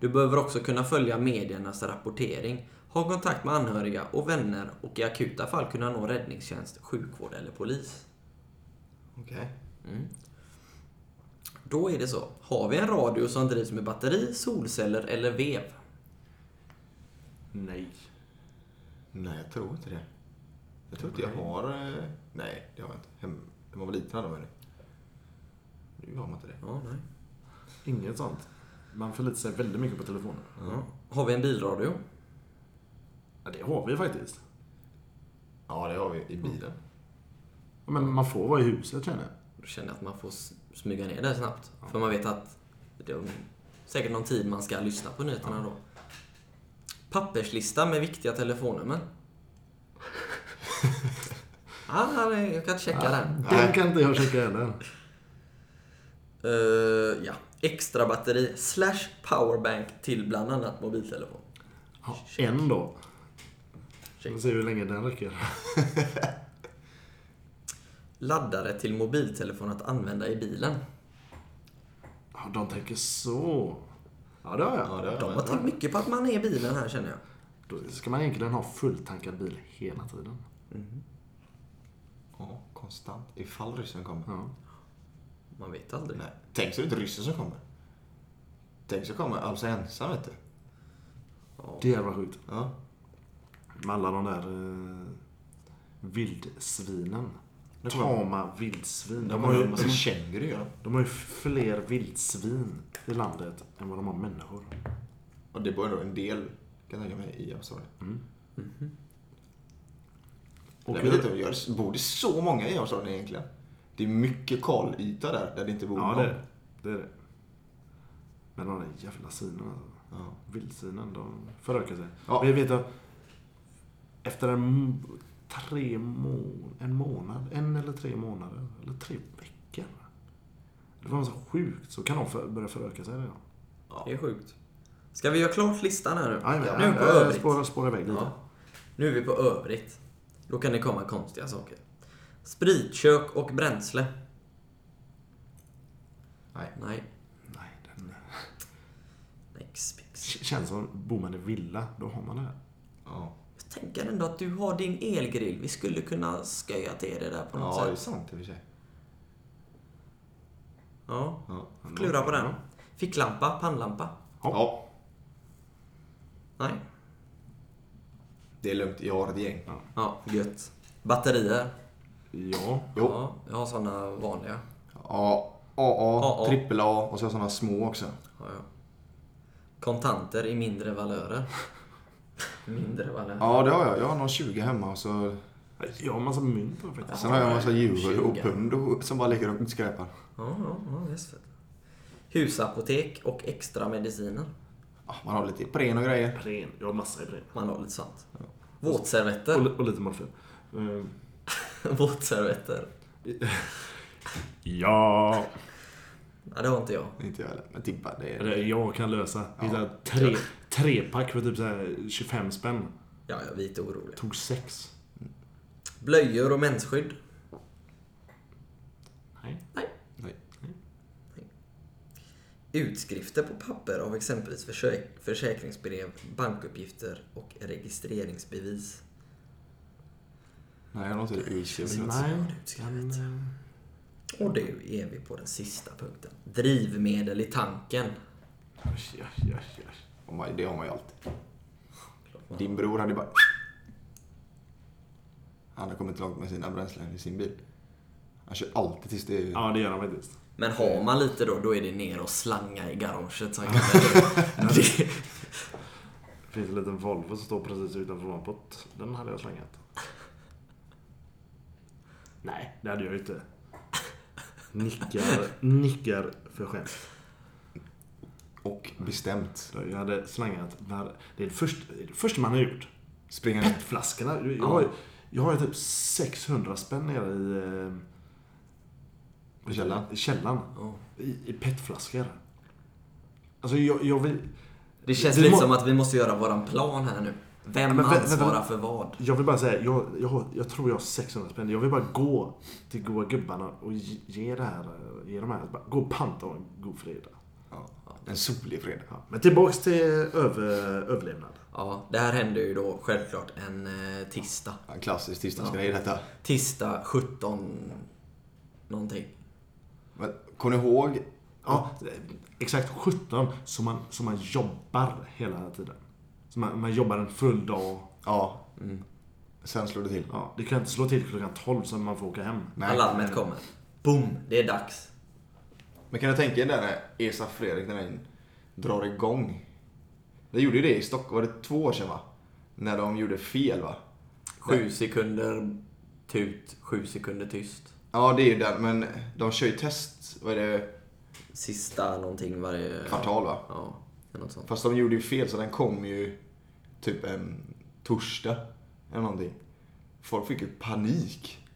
Speaker 2: Du behöver också kunna följa mediernas rapportering, ha kontakt med anhöriga och vänner och i akuta fall kunna nå räddningstjänst, sjukvård eller polis.
Speaker 3: Okej.
Speaker 2: Då är det så. Har vi en radio som drivs med batteri, solceller eller vev?
Speaker 1: Nej.
Speaker 3: Nej, jag tror inte det. Jag tror inte jag har... eh, Nej, det har jag inte. Hem, när man var liten hade man det. Nu har man inte det.
Speaker 2: Ja, nej.
Speaker 1: Inget sånt. Man förlitar sig väldigt mycket på telefonen.
Speaker 2: Ja. Har vi en bilradio?
Speaker 1: Ja, det har vi faktiskt.
Speaker 3: Ja, det har vi i bilen.
Speaker 1: Ja, Men man får vara i huset känner jag.
Speaker 2: Då känner jag att man får smyga ner där snabbt. För man vet att det är säkert någon tid man ska lyssna på nyheterna då. Papperslista med viktiga telefonnummer. ah, nej, jag kan checka den.
Speaker 1: Den kan inte jag checka heller.
Speaker 2: Eh, ja. Extra batteri slash powerbank till bland annat mobiltelefon.
Speaker 1: Ja, en då. Vi får se hur länge den räcker.
Speaker 2: Laddare till mobiltelefon att använda i bilen.
Speaker 1: Ja, de tänker så. Ja, det har jag.
Speaker 3: Ja, det har
Speaker 2: De har tänkt mycket på att man är i bilen här känner jag.
Speaker 1: Då ska man egentligen ha fulltankad bil hela tiden.
Speaker 3: Ja, konstant. Ifall ryssen kommer.
Speaker 1: Ja.
Speaker 2: Man vet aldrig.
Speaker 3: Nej. Tänk så det är inte ryssen som kommer. Tänk så kommer alltså ensam, vet du.
Speaker 1: Det hade varit sjukt.
Speaker 3: Ja.
Speaker 1: Med alla de där eh, vildsvinen. Tama vildsvin.
Speaker 3: De har ju massa känguru, gör de.
Speaker 1: har ju fler vildsvin i landet än vad de har människor.
Speaker 3: Och det bor ändå en del, kan jag tänka mig, i Australien.
Speaker 1: Och
Speaker 3: jag vet inte, bor det så många i Australien egentligen? Det är mycket kalyta där, där det inte bor
Speaker 1: Ja,
Speaker 3: någon.
Speaker 1: det är det. det, är det. Men de där jävla svinen alltså.
Speaker 3: Ja.
Speaker 1: Vildsvinen, de förökar sig.
Speaker 3: Ja.
Speaker 1: Men jag vet att efter en, tre må en månad, en eller tre månader, eller tre veckor. Det var så sjukt, så kan de för, börja föröka sig redan.
Speaker 2: Det är sjukt. Ska vi göra klart listan här nu?
Speaker 1: Aj,
Speaker 2: nu
Speaker 1: men,
Speaker 2: är vi på övrigt.
Speaker 1: spårar, spårar iväg lite.
Speaker 2: Ja. Nu är vi på övrigt. Då kan det komma konstiga saker. Spritkök och bränsle.
Speaker 3: Nej.
Speaker 2: Nej.
Speaker 1: Nej, den
Speaker 2: Next pix.
Speaker 1: k- känns som, bor man i villa, då har man det här.
Speaker 3: Ja,
Speaker 2: Jag tänker ändå att du har din elgrill. Vi skulle kunna sköja till det där på något
Speaker 3: ja det är
Speaker 2: sätt.
Speaker 3: sant i och för sig.
Speaker 2: Ja,
Speaker 3: Ja.
Speaker 2: klura på den. Ficklampa, pannlampa.
Speaker 3: ja,
Speaker 2: Nej.
Speaker 3: det är lugnt. Jag har ett gäng.
Speaker 2: Ja, gött. Batterier.
Speaker 1: Ja,
Speaker 3: Jo.
Speaker 2: Ja, jag har såna vanliga.
Speaker 3: Ja, AA, trippel A och så har jag sådana små också.
Speaker 2: Ja, ja. Kontanter i mindre valörer. mindre valörer.
Speaker 3: Ja, det har jag. Jag har någon 20 hemma och så...
Speaker 1: jag har massa mynt faktiskt.
Speaker 3: Sen har jag en massa euro
Speaker 2: 20.
Speaker 3: och pund och- som bara ligger och skräpar.
Speaker 2: Ja, ja, ja visst. Husapotek och extra mediciner.
Speaker 3: Ja, man har lite Ipren och grejer.
Speaker 1: Pren. Jag har massa i Pren.
Speaker 2: Man har lite sånt.
Speaker 1: Och,
Speaker 2: Våtservetter.
Speaker 1: li- och lite morfin. Eh,
Speaker 2: Våtservetter.
Speaker 1: Ja,
Speaker 2: Ja, det har inte jag.
Speaker 3: Inte jag heller, men Tippa, det är...
Speaker 1: det jag kan lösa. Är så här tre, trepack för typ så här 25 spänn.
Speaker 2: Ja, jag är lite orolig.
Speaker 1: Tog sex.
Speaker 2: Blöjor och mensskydd.
Speaker 1: Nej.
Speaker 2: Nej.
Speaker 3: Nej.
Speaker 2: Utskrifter på papper av exempelvis försäk- försäkringsbrev, bankuppgifter och registreringsbevis.
Speaker 3: Nej, jag har inte.
Speaker 1: Nej.
Speaker 2: utskrivet. Och nu är vi på den sista punkten. Drivmedel i tanken.
Speaker 1: Oj, oj, oj.
Speaker 3: Och man- Det har man ju alltid. Din bror hade bara... Han har kommit långt med sina bränslen i sin bil. Han kör alltid tills det är...
Speaker 1: Ja, det gör han faktiskt.
Speaker 2: Men har man lite då, då är det ner och slanga i garaget. Så han kan det,
Speaker 1: finns en liten Volvo som står precis utanför vår pott. Den hade jag slängat. Nej, det hade jag ju inte. Nickar, nickar för skämt.
Speaker 3: Och bestämt.
Speaker 1: Jag hade slängat... var- Det är det första, det är det första man har gjort.
Speaker 3: Springer ner.
Speaker 1: Petflaskorna. Jag har, ju- jag har typ 600 spänn nere i... eh,
Speaker 3: I källaren?
Speaker 1: I källaren.
Speaker 2: Ja.
Speaker 1: I, i petflaskor. Alltså jag, jag vill...
Speaker 2: det känns lite
Speaker 1: må-
Speaker 2: som att vi måste göra våran plan här nu. Vem
Speaker 1: men vä- vä-
Speaker 2: ansvarar för vad?
Speaker 1: Jag vill bara säga, jag, jag, jag tror jag har 600 spänn. Jag vill bara gå till goa gubbarna och ge, ge det här, eh, ge de här, gå och panta och en god fredag.
Speaker 3: Ja. En solig fredag.
Speaker 1: Ja. Men tillbaks till över, överlevnad.
Speaker 2: Ja, det här händer ju då självklart en eh, tisdag.
Speaker 3: En klassisk tisdagsgrej detta.
Speaker 2: Tisdag 17 någonting.
Speaker 3: Men kom ni ihåg?
Speaker 1: Ja, exakt 17 som man, som man jobbar hela tiden. Så man, man jobbar en full dag.
Speaker 3: Ja. Sen slår det till.
Speaker 1: Ja, det kan inte slå till klockan 12 så man får åka hem.
Speaker 3: Nej.
Speaker 2: Alarmet kommer. Boom, det är dags.
Speaker 3: Men kan du tänka dig där när ESA Fredrik, när den drar igång? Det gjorde ju det i Stockholm, var det två år sedan va? När de gjorde fel va?
Speaker 2: Sju sekunder tut, sju sekunder tyst.
Speaker 3: Ja, det är ju den, men de kör ju test, vad är det,
Speaker 2: Sista någonting varje...
Speaker 3: kvartal va?
Speaker 2: Ja, något sånt.
Speaker 3: Fast de gjorde ju fel så den kom ju typ en torsdag eller någonting. Folk fick ju panik.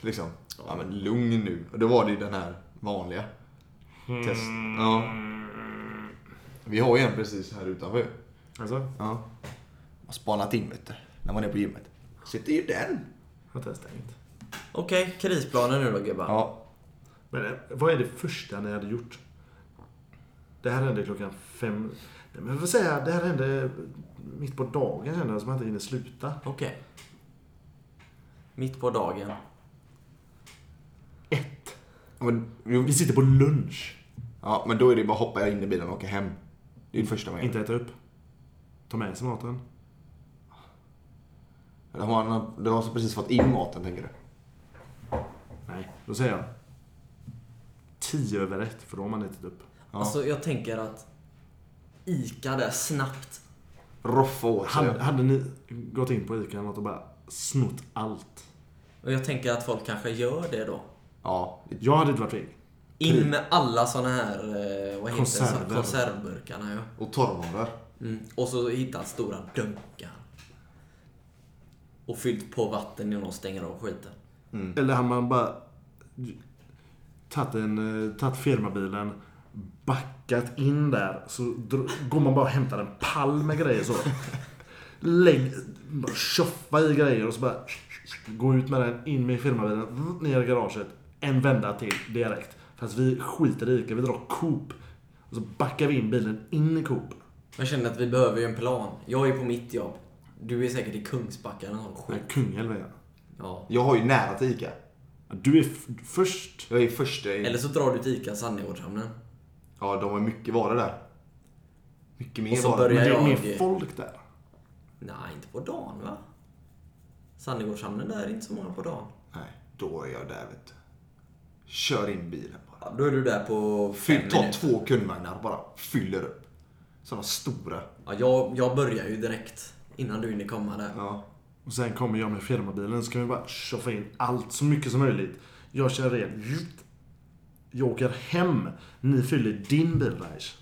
Speaker 3: Liksom. Ja men lugn nu. Och då var det ju den här vanliga. Test. Ja. Vi har ju en precis här utanför.
Speaker 1: Alltså,
Speaker 3: Ja. Har spanat in vet du. När man är på gymmet. Sitter ju den.
Speaker 1: har inte stängt.
Speaker 2: Okej, krisplanen nu då gubbar.
Speaker 3: Ja.
Speaker 1: Men eh, vad är det första ni hade gjort? Det här hände klockan fem. Men jag får säga, det här hände mitt på dagen kände jag, som jag inte hinner sluta.
Speaker 2: Okej. Mitt på dagen.
Speaker 1: Ett.
Speaker 3: Men,
Speaker 1: Vi sitter på lunch.
Speaker 3: ja, men då är det bara att hoppa in i bilen och åka hem. Det är det första man gör.
Speaker 1: Inte äta upp. Ta med sig maten.
Speaker 3: Eller har man- Du har precis fått in maten tänker du?
Speaker 1: Nej, då säger jag. Tio över ett, för då har man ätit upp.
Speaker 3: Ja.
Speaker 2: Alltså jag tänker att Ica där snabbt.
Speaker 3: Roffa åt sig.
Speaker 1: Hade, hade ni gått in på ICA eller något och bara snott allt?
Speaker 2: Och jag tänker att folk kanske gör det då.
Speaker 3: Ja.
Speaker 1: Jag hade inte varit feg.
Speaker 2: In med alla såna här, eh, vad heter
Speaker 1: Konserver.
Speaker 2: det, konservburkarna ja.
Speaker 3: Och torrvaror.
Speaker 2: Mm. Och så hittat stora dunkar. Och fyllt på vatten innan de stänger av skiten.
Speaker 1: Eller hade man bara tagit, en, eh, tagit firmabilen, backat in där, så går man bara och hämtar en pall med grejer så. Lägg, bara tjoffa i grejer och så bara gå ut med den, in med firmabilen, ner i garaget, en vända till direkt. Fast vi skiter i Ica, vi drar Coop. Och så backar vi in bilen in i Coop.
Speaker 2: Jag känner att vi behöver ju en plan. Jag är på mitt jobb. Du är säkert i Kungsbacka eller någon skit.
Speaker 1: Kungälv är jag.
Speaker 2: Ja.
Speaker 3: Jag har ju nära till Ica.
Speaker 1: Du är först.
Speaker 3: Jag är första i...
Speaker 2: Eller så drar du till Ica Sannegårdshamnen.
Speaker 3: Ja, de har mycket varor där. Mycket mer
Speaker 2: Och så
Speaker 3: varor.
Speaker 2: börjar
Speaker 1: Men det är
Speaker 2: jag-
Speaker 1: mer folk där.
Speaker 2: Nej, inte på dagen va? Sannegårdshamnen där är inte så många på dagen.
Speaker 3: Nej, då är jag där vet du. Kör in bilen bara.
Speaker 2: Ja, då är du där på fem
Speaker 3: Fyll, ta
Speaker 2: minuter.
Speaker 3: två kundvagnar bara. Fyller upp. Sådana stora.
Speaker 2: Ja, jag, jag börjar ju direkt. Innan du hinner komma där.
Speaker 3: Ja.
Speaker 1: Och sen kommer jag med firmabilen, så kan vi bara tjoffa in allt så mycket som möjligt. Jag kör ren. Jag åker hem. Ni fyller din bil, Raish.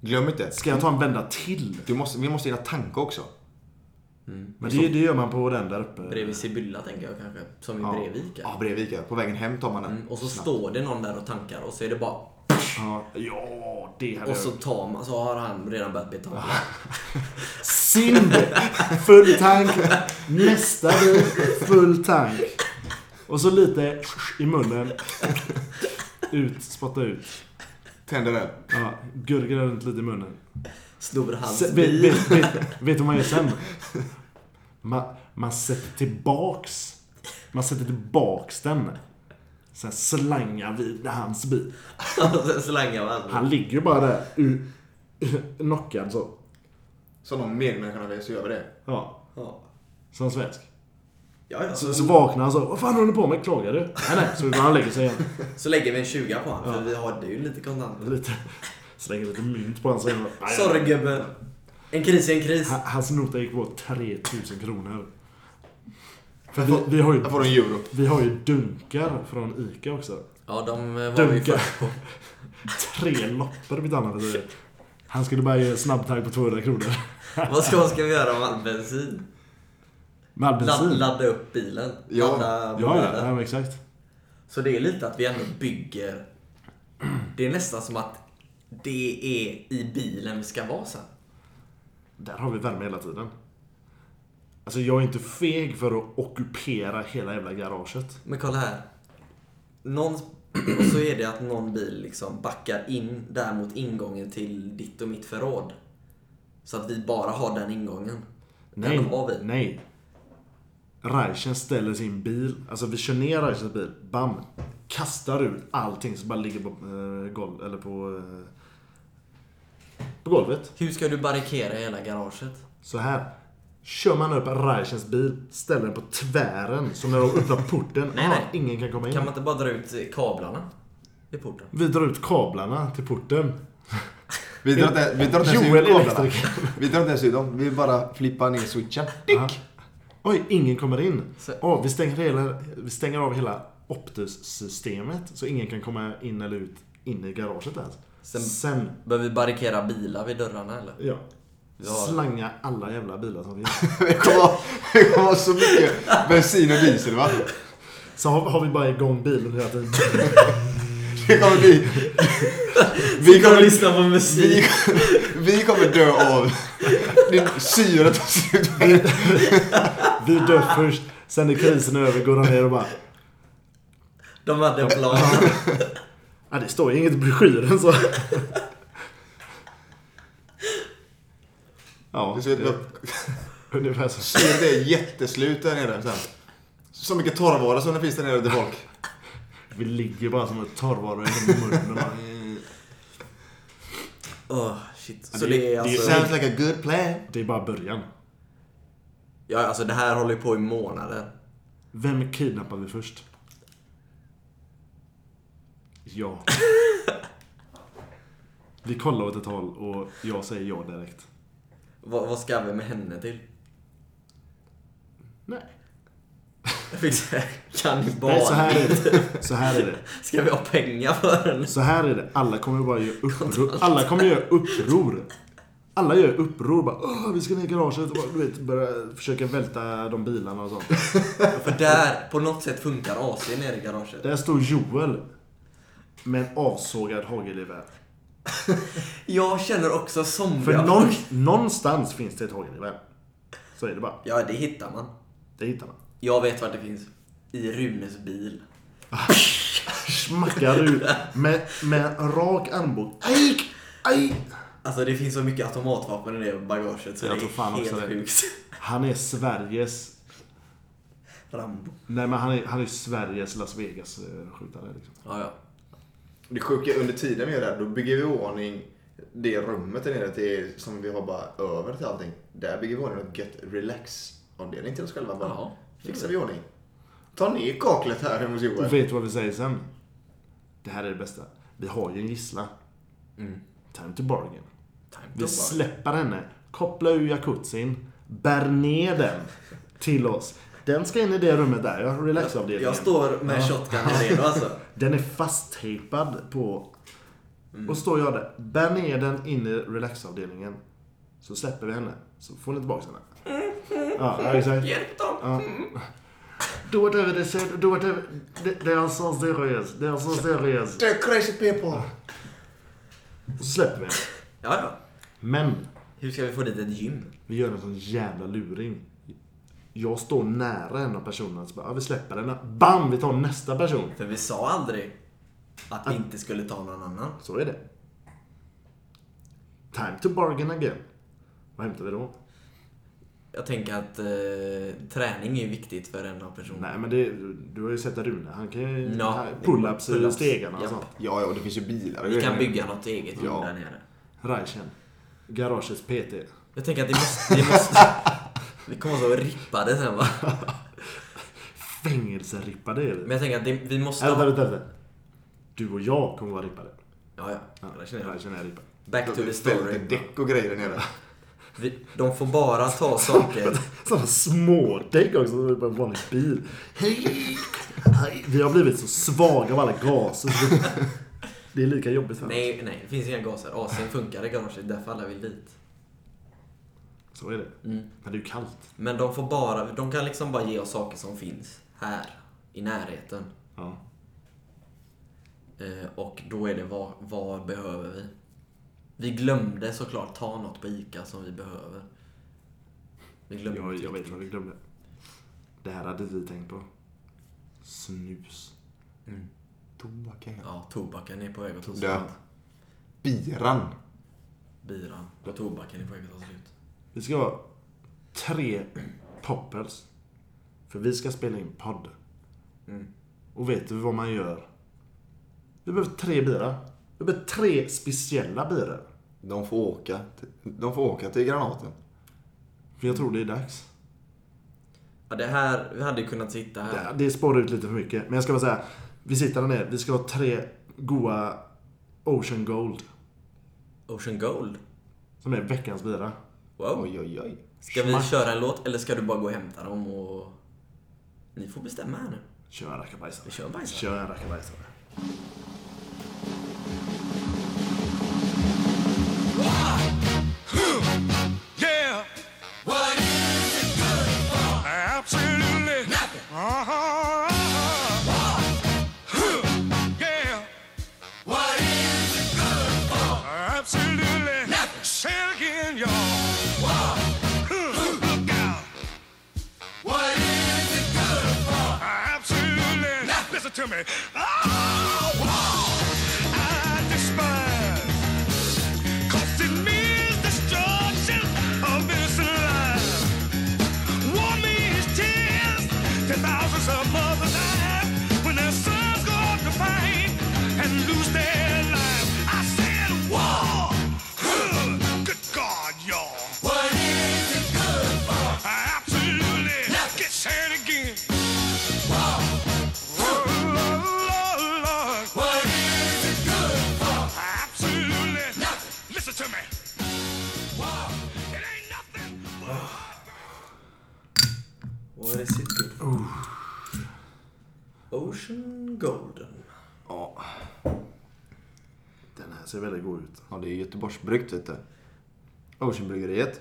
Speaker 3: Glöm inte.
Speaker 1: Ska jag ta en vända till?
Speaker 3: Du måste, vi måste hinna tanka också.
Speaker 1: Men det, det gör man på den där uppe.
Speaker 2: Bredvid Sibylla tänker jag kanske. Som i
Speaker 1: Ja.
Speaker 2: bredvid Ica.
Speaker 3: Ja, bredvid Ica. På vägen hem tar man den.
Speaker 2: Mm, och så
Speaker 3: snabbt.
Speaker 2: står det någon där och tankar och så är det bara...
Speaker 1: Ja, ja det hade
Speaker 2: Och så tar man, så har han redan börjat betala.
Speaker 1: Sind! Full tank. Nästa bil, full tank. Och så lite i munnen. Ut, spotta ut.
Speaker 3: Tänder den.
Speaker 1: Ja, gurgla runt lite i munnen.
Speaker 2: Snor hans
Speaker 1: vet,
Speaker 2: bil.
Speaker 1: vet, vet, vet du vad man gör sen? Man, man sätter tillbaks. Man sätter tillbaks den. Sen slangar vi hans bil.
Speaker 2: Sen slangar man.
Speaker 1: Han ligger ju bara där, u- knockad så.
Speaker 3: Som någon medmänniska vet så gör vi det.
Speaker 1: Ja,
Speaker 2: Ja.
Speaker 1: som svensk.
Speaker 2: Ja, ja.
Speaker 1: Så, så vaknar han så. Vad fan håller du på med? Klagar du? Nej, nej. Så går han och lägger sig igen.
Speaker 2: Så lägger vi en 20 på honom, för vi hade ju lite kontanter.
Speaker 1: Lite, slänger lite mynt på hans igen.
Speaker 2: Sorry gubben. En kris är en kris.
Speaker 1: Ha- Hans nota gick på 3000 kronor. För vi, vi, har ju,
Speaker 3: Jag får en euro.
Speaker 1: vi har ju dunkar från Ica också.
Speaker 2: Ja, de eh, var vi
Speaker 1: Dunkar.
Speaker 2: först på.
Speaker 1: Tre loppor mitt annat. Han skulle bara ge snabbtagg på 200 kronor.
Speaker 2: Vad ska, ska vi göra med all bensin?
Speaker 1: Med all bensin.
Speaker 2: Ladd, ladda upp bilen.
Speaker 3: Ja.
Speaker 2: Ladda
Speaker 1: Ja, ja, ja, exakt.
Speaker 2: Så det är lite att vi ändå bygger... Det är nästan som att det är i bilen vi ska vara sen.
Speaker 1: Där har vi värme hela tiden. Alltså jag är inte feg för att ockupera hela jävla garaget.
Speaker 2: Men kolla här. Någon, och så är det att någon bil liksom backar in där mot ingången till ditt och mitt förråd. Så att vi bara har den ingången.
Speaker 1: Nej,
Speaker 2: Den har vi.
Speaker 1: nej. Reichen ställer sin bil, alltså vi kör ner Reichens bil, bam. Kastar ut allting som bara ligger på eh, golv, eller på... Eh, på golvet.
Speaker 2: Hur ska du barrikera hela garaget?
Speaker 1: Så här. Kör man upp Raichens bil, ställer den på tvären. Så när de öppnar porten,
Speaker 2: Nej,
Speaker 1: ah,
Speaker 2: nej.
Speaker 1: ingen kan komma in.
Speaker 2: Kan man inte bara dra ut kablarna i porten?
Speaker 1: Vi drar ut kablarna till porten.
Speaker 3: Vi drar inte, ens ut kablarna. Vi drar inte ens ut dem. Vi bara flippar ner switchen. Dick!
Speaker 1: Oj, ingen kommer in.
Speaker 2: Så-
Speaker 1: Åh, vi, stänger hela, vi stänger av hela Optus-systemet så ingen kan komma in eller ut in i garaget ens.
Speaker 2: Sen-
Speaker 1: Sen,
Speaker 2: Behöver vi barrikera bilar vid dörrarna eller?
Speaker 1: ja.
Speaker 2: Har-
Speaker 1: Slanga alla jävla bilar som finns.
Speaker 3: Det kommer vara så mycket bensin och diesel va?
Speaker 1: Så har, har vi bara igång bilen hela tiden.
Speaker 3: Det kommer bli...
Speaker 2: Vi
Speaker 3: kommer,
Speaker 2: lyssna på
Speaker 3: vi,
Speaker 2: musik.
Speaker 3: vi kommer dö av... Din syre tar slut.
Speaker 1: Vi dör först, sen när krisen är över går han ner och bara
Speaker 2: De hade en plan.
Speaker 1: Ja, det står ju inget i broschyren så. Ja,
Speaker 3: Det
Speaker 1: ungefär så.
Speaker 3: syret är jätteslut där nere sen. Så mycket torrvara som det finns där nere till folk.
Speaker 1: Vi ligger bara som ett torrvaror i munnen.
Speaker 2: Åh, shit. Så
Speaker 1: det-
Speaker 2: det är
Speaker 1: det-
Speaker 2: alltså...
Speaker 3: Sounds like a good plan.
Speaker 1: Det är bara början.
Speaker 2: Ja, alltså det här håller ju på i månader.
Speaker 1: Vem kidnappar vi först? Ja. Vi kollar åt ett håll och jag säger ja direkt.
Speaker 2: Vad, vad ska vi med henne till?
Speaker 1: Nej.
Speaker 2: Kannibal.
Speaker 1: Nej, så här är det. Så här är det.
Speaker 2: Ska vi ha pengar för henne?
Speaker 1: Så här är det. Alla kommer bara göra uppror. Alla kommer göra uppror. Alla gör uppror. Bara, Åh, vi ska ner i garaget och bara, du vet, börja försöka välta de bilarna och sånt.
Speaker 2: För där, på något sätt funkar AC nere i garaget.
Speaker 1: Där står Joel med en avsågad hagelgevär.
Speaker 2: Jag känner också
Speaker 1: För
Speaker 2: somriga
Speaker 1: någon, någonstans finns det ett hagelgevär. Så är det bara.
Speaker 2: Ja, det hittar man.
Speaker 1: Det hittar man.
Speaker 2: Jag vet vart det finns. I Runes bil.
Speaker 1: Smackar ut med, med en rak armbåge. Aj! Aj!
Speaker 2: Alltså det finns så mycket automatvapen i det bagaget så
Speaker 1: Jag
Speaker 2: det
Speaker 1: tror fan
Speaker 2: är
Speaker 1: också
Speaker 2: helt
Speaker 1: det.
Speaker 2: sjukt.
Speaker 1: Han är Sveriges...
Speaker 2: Rambo.
Speaker 1: Nej men han är, han är Sveriges Las Vegas-skjutare liksom.
Speaker 2: Ja, ja.
Speaker 3: Det sjuka är under tiden vi det här, då bygger vi i ordning det rummet där nere till, som vi har bara över till allting. Där bygger vi i ordning något gött relax-avdelning till oss själva bara.
Speaker 2: Jaha.
Speaker 3: Fixar vi i ordning. Ta ner kaklet här hemma hos
Speaker 1: Och
Speaker 3: Joel.
Speaker 1: vet du vad vi säger sen? Det här är det bästa. Vi har ju en gisslan.
Speaker 2: Mm.
Speaker 1: Time to bargain.
Speaker 2: Time
Speaker 1: Vi
Speaker 2: to bar.
Speaker 1: släpper henne, kopplar ur jacuzzin, bär ner den till oss. Den ska in i det rummet där, ja. Relaxavdelningen.
Speaker 2: Jag står med shotgunen redo alltså.
Speaker 1: Den är fasttejpad på...
Speaker 2: Mm.
Speaker 1: Och står jag där, bär ner den in i relaxavdelningen. Så släpper vi henne. Så får ni tillbaka henne. Ja, exakt.
Speaker 2: Hjälp dem!
Speaker 1: Ja. Do whatever they said, do whatever... They, they are so serious. They are so serious.
Speaker 3: The crazy people!
Speaker 1: Och så släpper vi henne.
Speaker 2: Ja, ja.
Speaker 1: Men,
Speaker 2: Hur ska vi få dit ett gym?
Speaker 1: vi gör en sån jävla luring. Jag står nära en av personerna och så bara, ja, vi släpper den. Bam! Vi tar nästa person.
Speaker 2: För vi sa aldrig att vi inte skulle ta någon annan.
Speaker 1: Så är det. Time to bargain again. Vad hämtar vi då?
Speaker 2: Jag tänker att eh, träning är viktigt för en av personerna.
Speaker 1: Nej men det, du har ju sett Rune. Han kan ju
Speaker 2: Ja,
Speaker 1: pull-ups i
Speaker 2: pull-ups.
Speaker 1: stegarna och sånt.
Speaker 3: Ja, ja, det finns ju bilar och
Speaker 2: Vi kan bygga något eget
Speaker 3: Ja.
Speaker 2: där nere.
Speaker 1: Raichen. Garagets PT.
Speaker 2: Jag tänker att det måste... Det måste vi kommer så rippade sen va?
Speaker 1: Fängelserippade är
Speaker 2: Men
Speaker 1: vi.
Speaker 2: jag tänker att det, vi måste
Speaker 1: Vänta, vänta, vänta. Du och jag kommer vara rippade.
Speaker 2: Ja, ja.
Speaker 1: Ja,
Speaker 2: Det känner jag.
Speaker 1: Raichen är rippad.
Speaker 2: Back to the story.
Speaker 3: däck och grejer där nere.
Speaker 2: Vi, de får bara ta saker...
Speaker 1: Sådana smådäck också, som en vanlig bil. Hej! Vi har blivit så svaga av alla gaser. Det är lika jobbigt för oss.
Speaker 2: Nej, nej, det finns inga gaser. AC'n funkar i garaget, därför alla vill dit.
Speaker 1: Så är det.
Speaker 2: Mm.
Speaker 1: Men det är ju kallt.
Speaker 2: Men de får bara... De kan liksom bara ge oss saker som finns här, i närheten.
Speaker 1: Ja.
Speaker 2: Eh, och då är det vad, vad behöver vi? Vi glömde såklart ta något på ICA som vi behöver. Vi glömde
Speaker 1: Jag, jag vet
Speaker 2: riktigt.
Speaker 1: vad vi glömde. Det här hade vi tänkt på. Snus.
Speaker 3: Tobaken.
Speaker 2: Ja, tobaken är på väg att ta slut.
Speaker 3: Biran.
Speaker 2: Biran och tobaken är på väg att ta slut.
Speaker 1: Vi ska ha tre poppers. För vi ska spela in podd.
Speaker 2: Mm.
Speaker 1: Och vet du vad man gör? Vi behöver tre bira. Vi behöver tre speciella biror.
Speaker 3: De får åka. De får åka till granaten.
Speaker 1: För jag tror det är dags.
Speaker 2: Ja, det här, vi hade ju kunnat sitta här.
Speaker 1: Det, det spårar ut lite för mycket. Men jag ska bara säga. Vi sitter där nere. Vi ska ha tre goa Ocean Gold.
Speaker 2: Ocean Gold.
Speaker 1: Som är veckans bira.
Speaker 2: Wow.
Speaker 3: Oj, oj, oj.
Speaker 2: Ska vi
Speaker 1: Smack.
Speaker 2: köra en låt eller ska du bara gå och hämta dem och... Ni får bestämma här nu.
Speaker 1: Kör en rackabajsare.
Speaker 2: Vi kör en bajsare.
Speaker 1: Kör en rackabajsare.
Speaker 8: To me. Oh,
Speaker 1: ser väldigt god ut.
Speaker 3: Ja, det är Göteborgsbryggt, vet du. Oceanbryggeriet.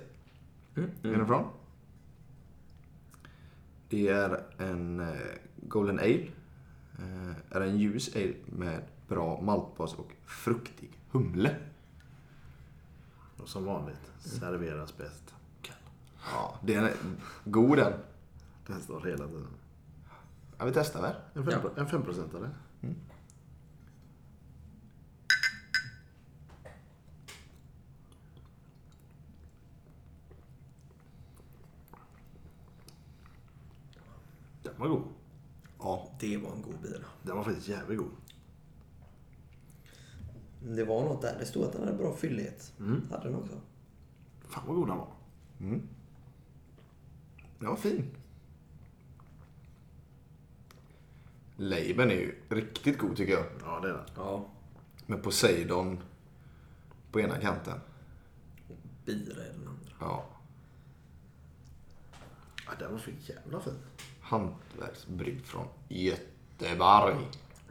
Speaker 2: Mm,
Speaker 3: Är den ifrån? Det är en eh, Golden Ale. Eh, är en ljus ale med bra maltbas och fruktig humle.
Speaker 1: Och som vanligt serveras bäst kall.
Speaker 3: Ja, det är god den.
Speaker 1: Den står hela tiden.
Speaker 3: Ja, vi testar väl?
Speaker 1: En 5 en 5 eller? Den var god.
Speaker 3: Ja.
Speaker 2: Det var en god bira.
Speaker 1: Den var faktiskt jävligt god.
Speaker 2: Det var något där. Det stod att den hade bra fyllighet. Hade den också.
Speaker 1: Fan vad god den var.
Speaker 3: Den var fin. Labeln är ju riktigt god tycker jag.
Speaker 1: Ja det är den.
Speaker 2: Ja.
Speaker 3: Med Poseidon på ena kanten.
Speaker 2: Bira är den andra.
Speaker 3: Ja.
Speaker 1: Ja, den var för jävla fin.
Speaker 3: Hantverksbryggd från Göteborg.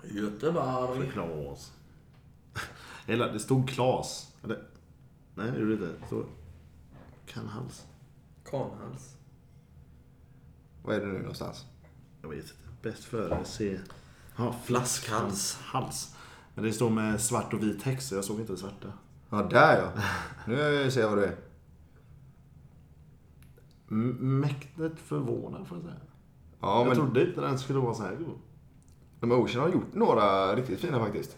Speaker 2: Göteborg.
Speaker 1: Klas. Eller det stod Klas. Eller, nej det gjorde det inte. Det stod Kanhals.
Speaker 2: Kanhals.
Speaker 3: Vad är det nu någonstans?
Speaker 1: Jag vet inte. Bäst före C. Ja,
Speaker 2: Flaskhals.
Speaker 1: Hals. Men det står med svart och vit text så jag såg inte det svarta.
Speaker 3: Ja, där ja. Nu ser jag vad det är.
Speaker 1: M- mäktigt förvånad får jag säga.
Speaker 3: Ja,
Speaker 1: jag
Speaker 3: men
Speaker 1: trodde inte den skulle vara så här god.
Speaker 3: de Ocean har gjort några riktigt fina faktiskt.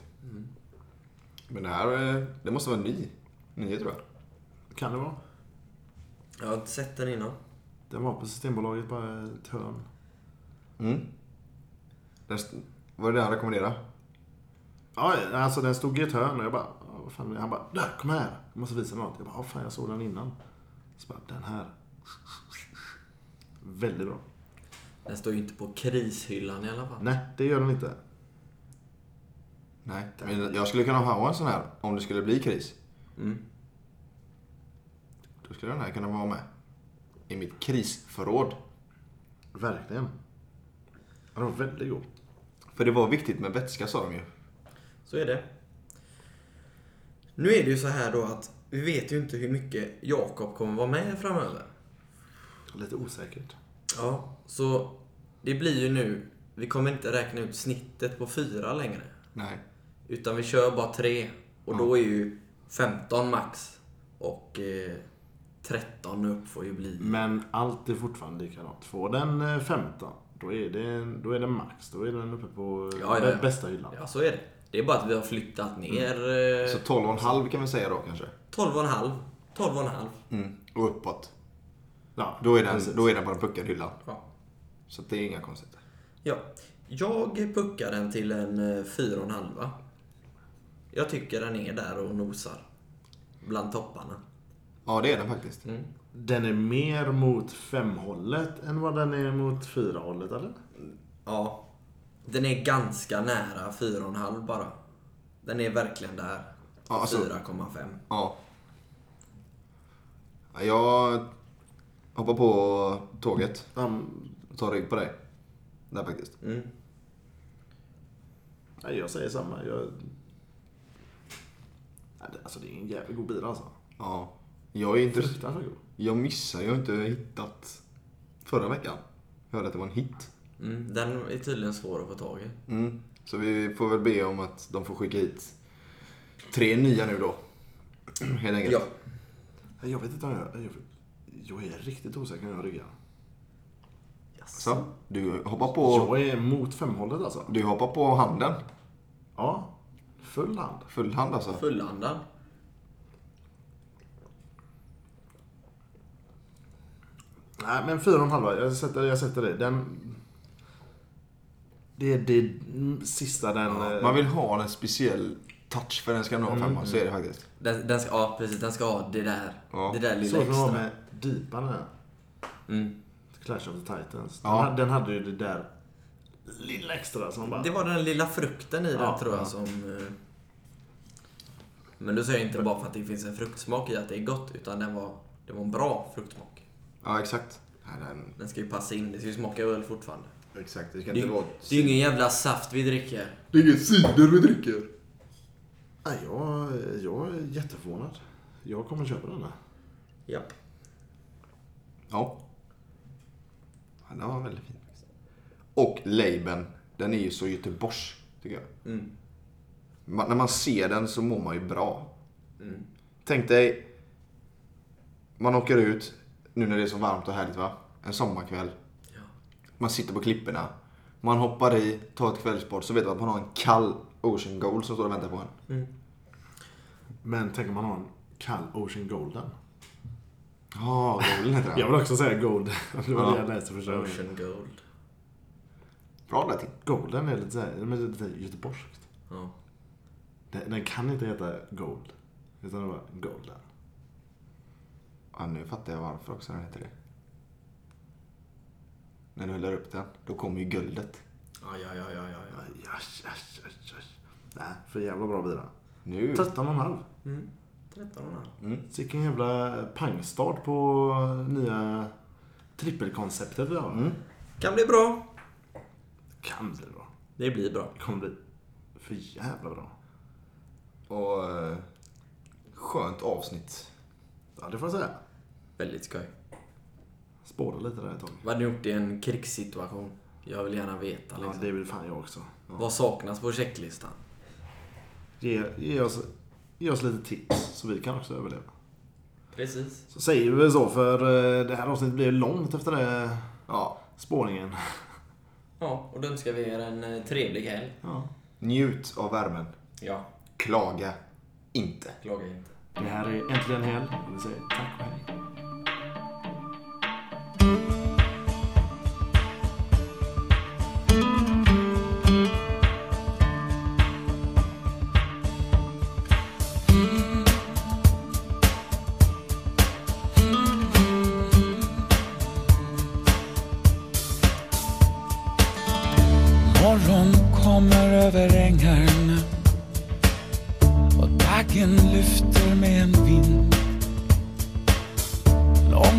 Speaker 3: Men det här, eh, det måste vara ny. Ny tror jag.
Speaker 1: Kan det vara?
Speaker 2: Jag har inte sett den innan.
Speaker 1: Den var på Systembolaget bara ett hörn.
Speaker 3: Mm. Den är det han rekommenderar?
Speaker 1: Ja, alltså den stod i ett hörn och jag bara, "Ja, vad fan är det?" Han bara, där, kom här. Jag måste visa något. Jag bara, "Ja, fan jag såg den innan. Så bara, den här. Väldigt bra.
Speaker 2: Den står ju inte på krishyllan i alla fall.
Speaker 1: Nej, det gör den inte.
Speaker 3: Nej, men jag skulle kunna ha en sån här om det skulle bli kris.
Speaker 2: Mm.
Speaker 3: Då skulle den här kunna vara med. I mitt krisförråd.
Speaker 1: Verkligen. Ja, den var väldigt god.
Speaker 3: För det var viktigt med vätska sa de ju.
Speaker 2: Så är det. Nu är det ju så här då att vi vet ju inte hur mycket Jakob kommer vara med framöver.
Speaker 1: Lite osäkert.
Speaker 2: Ja, så det blir ju nu, vi kommer inte räkna ut snittet på fyra längre.
Speaker 3: Nej.
Speaker 2: Utan vi kör bara tre. Och då är ju 15 max. Och eh, 13 upp får ju bli...
Speaker 1: Men allt är fortfarande likadant. Får den eh, 15, då är det, då är det max. Då är den uppe på eh,
Speaker 2: Ja, ja, ja.
Speaker 1: bä- bästa hyllan.
Speaker 2: Ja, så är det. Det är bara att vi har flyttat ner eh,
Speaker 3: Så 12,5 kan vi säga då kanske.
Speaker 2: 12,5. 12,5.
Speaker 3: Mm. Och uppåt.
Speaker 1: Ja,
Speaker 3: Då är den,
Speaker 1: precis.
Speaker 3: då är den på den puckade hyllan.
Speaker 2: Ja.
Speaker 3: Så det är inga konstigheter.
Speaker 2: Ja. Jag puckar den till en eh, 4,5. Jag tycker den är där och nosar. Bland topparna.
Speaker 3: Ja, det är den faktiskt.
Speaker 2: Mm.
Speaker 1: den är mer mot femhållet än vad den är mot fyrahållet, eller?
Speaker 2: Ja. Den är ganska nära 4,5 bara. Den är verkligen där.
Speaker 3: Ja, alltså-
Speaker 2: 4,5.
Speaker 3: Ja. Ja, Jag hoppar på tåget
Speaker 1: Um,
Speaker 3: tar rygg på dig. Där faktiskt.
Speaker 2: Mm.
Speaker 1: nej, jag säger samma. Jag... Alltså det är en jävligt god bil alltså.
Speaker 3: Ja. Jag är inte...
Speaker 1: Fruktansvärt god.
Speaker 3: Jag missar. Jag har inte hittat förra veckan. Jag hörde att det var en hit.
Speaker 2: Mm. Den är tydligen svår att få tag i.
Speaker 3: Mm. Så vi får väl be om att de får skicka hit tre nya nu då. Helt enkelt.
Speaker 2: Ja.
Speaker 1: Jag vet inte om jag... Jag, jag är riktigt osäker när jag ryggar.
Speaker 3: Så, du hoppar på,
Speaker 1: Jag är mot femhållet alltså.
Speaker 3: du hoppar på handen.
Speaker 1: Ja. Full hand.
Speaker 3: Full hand alltså.
Speaker 2: Fullandad.
Speaker 1: Nej, men fyra och en halva. Jag sätter, jag sätter det. Den... Det är det sista den...
Speaker 3: Ja,
Speaker 1: eh,
Speaker 3: man vill ha en speciell touch för den ska nå femman. Så är det faktiskt.
Speaker 2: Den, den ska, ja, precis. Den ska ha det där.
Speaker 3: Ja.
Speaker 2: Det där
Speaker 1: Så
Speaker 2: lilla
Speaker 1: som det var
Speaker 2: extra.
Speaker 1: med Deepan här.
Speaker 2: Mm.
Speaker 1: Clash of the Titans.
Speaker 3: Ja.
Speaker 1: Den, hade, den hade ju det där lilla extra som bara...
Speaker 2: Det var den lilla frukten i den
Speaker 1: Ja,
Speaker 2: tror jag
Speaker 1: ja.
Speaker 2: som... eh, Men då säger inte bara för att det finns en fruktsmak i att det är gott, utan den var, det var en bra fruktsmak.
Speaker 3: Ja, exakt. Den,
Speaker 2: Den ska ju passa in, det ska ju smaka öl fortfarande.
Speaker 3: exakt. Det ska
Speaker 2: Det,
Speaker 3: inte vara...
Speaker 2: det är ju ingen jävla saft vi dricker.
Speaker 3: Det är ingen cider vi dricker.
Speaker 1: Nej, jag, jag är jätteförvånad. Jag kommer köpa den här.
Speaker 2: Japp.
Speaker 3: Ja. Ja. Den var väldigt fin. faktiskt. Och Leiben, den är ju så Göteborgs, tycker jag.
Speaker 2: Mm.
Speaker 3: Man, när man ser den så mår man ju bra.
Speaker 2: Mm.
Speaker 3: Tänk dig, man åker ut, nu när det är så varmt och härligt va? En sommarkväll.
Speaker 2: Ja.
Speaker 3: Man sitter på klipporna. Man hoppar i, tar ett kvällsbad, så vet man att man har en kall Ocean Gold som står och väntar på en.
Speaker 2: Mm.
Speaker 1: Men tänk om man har en kall Ocean Golden.
Speaker 3: Ja, Golden heter den.
Speaker 1: Jag vill också säga Gold. Det var
Speaker 3: Ja.
Speaker 1: det jag läste första gången.
Speaker 2: Ocean Gold.
Speaker 3: Bra till.
Speaker 1: Golden är lite, så här, men det är lite göteborgskt.
Speaker 2: Ja.
Speaker 1: Den, den kan inte heta Gold. Utan det var Golden.
Speaker 3: Ja, nu fattar jag varför också den heter det. När du häller upp den, då kommer ju guldet.
Speaker 2: Ja, ja, ja, ja, ja, ja.
Speaker 1: Yes, yes, yes, yes. Nej, för jävla bra bira.
Speaker 3: Nu.
Speaker 1: 13,5.
Speaker 2: Mm. 13,5.
Speaker 3: Mm.
Speaker 1: Vilken jävla pangstart på nya trippelkonceptet vi har.
Speaker 3: Mm.
Speaker 2: Kan bli bra.
Speaker 1: Kan bli bra.
Speaker 2: Det blir bra.
Speaker 1: Det kommer bli för jävla bra.
Speaker 3: Och eh, skönt avsnitt.
Speaker 1: Ja, det får jag säga.
Speaker 2: Väldigt skoj.
Speaker 1: Spåra lite där ett tag.
Speaker 2: Vad hade ni gjort i en krigssituation? Jag vill gärna veta.
Speaker 1: Ja,
Speaker 2: Liksom.
Speaker 1: det vill fan jag också.
Speaker 2: Vad saknas på checklistan?
Speaker 1: Ge, ge, oss, ge oss lite tips så vi kan också överleva.
Speaker 2: Precis.
Speaker 1: Så säger vi väl så för eh, det här avsnittet blir långt efter det
Speaker 3: Ja,
Speaker 1: spårningen.
Speaker 2: Ja, och då önskar vi er en eh, trevlig helg.
Speaker 1: Ja.
Speaker 3: njut av värmen.
Speaker 2: Ja,
Speaker 3: Klaga inte.
Speaker 2: klaga inte.
Speaker 1: Det här är Äntligen Helg. Och vi säger tack och hej.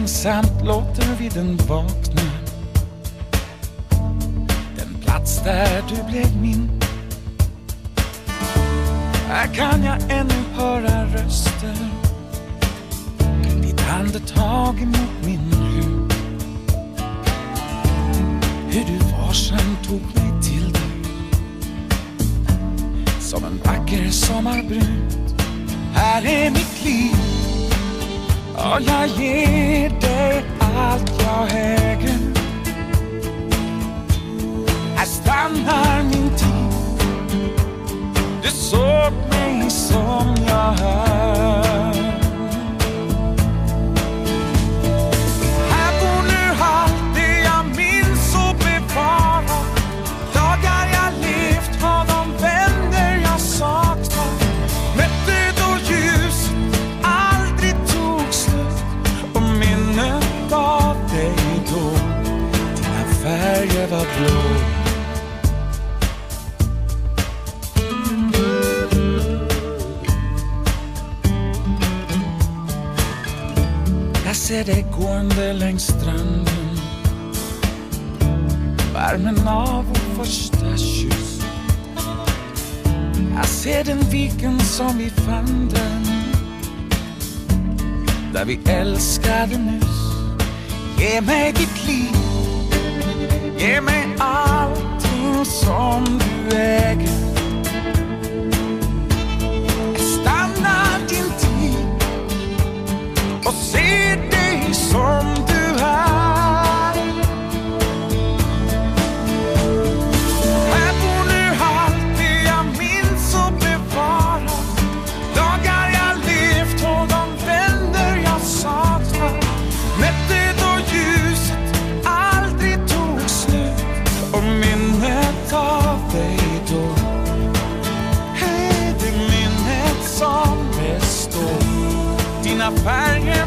Speaker 9: Långsamt låter vi den vakna. Den plats där du blev min. Här kan jag ännu höra röster. Ditt andetag emot min hud. Hur du varsamt tog mig till dig Som en vacker sommarbrud Här är mitt liv Ja, jag ger dig allt jag äger. Här stannar min tid. Du såg mig som jag är. Ser dig gående längs stranden. Värmen av vår första kyss. Jag ser den viken som vi fann den. Där vi älskade nyss. Ge mig ditt liv. Ge mig allting som du äger. Stanna din tid och som du är. Här bor nu allt det jag minns och bevarar. Dagar jag levt och de vänner jag saknar. Nätter då ljuset aldrig tog slut och minnet av dig då. Hej, det minnet som består. Dina färger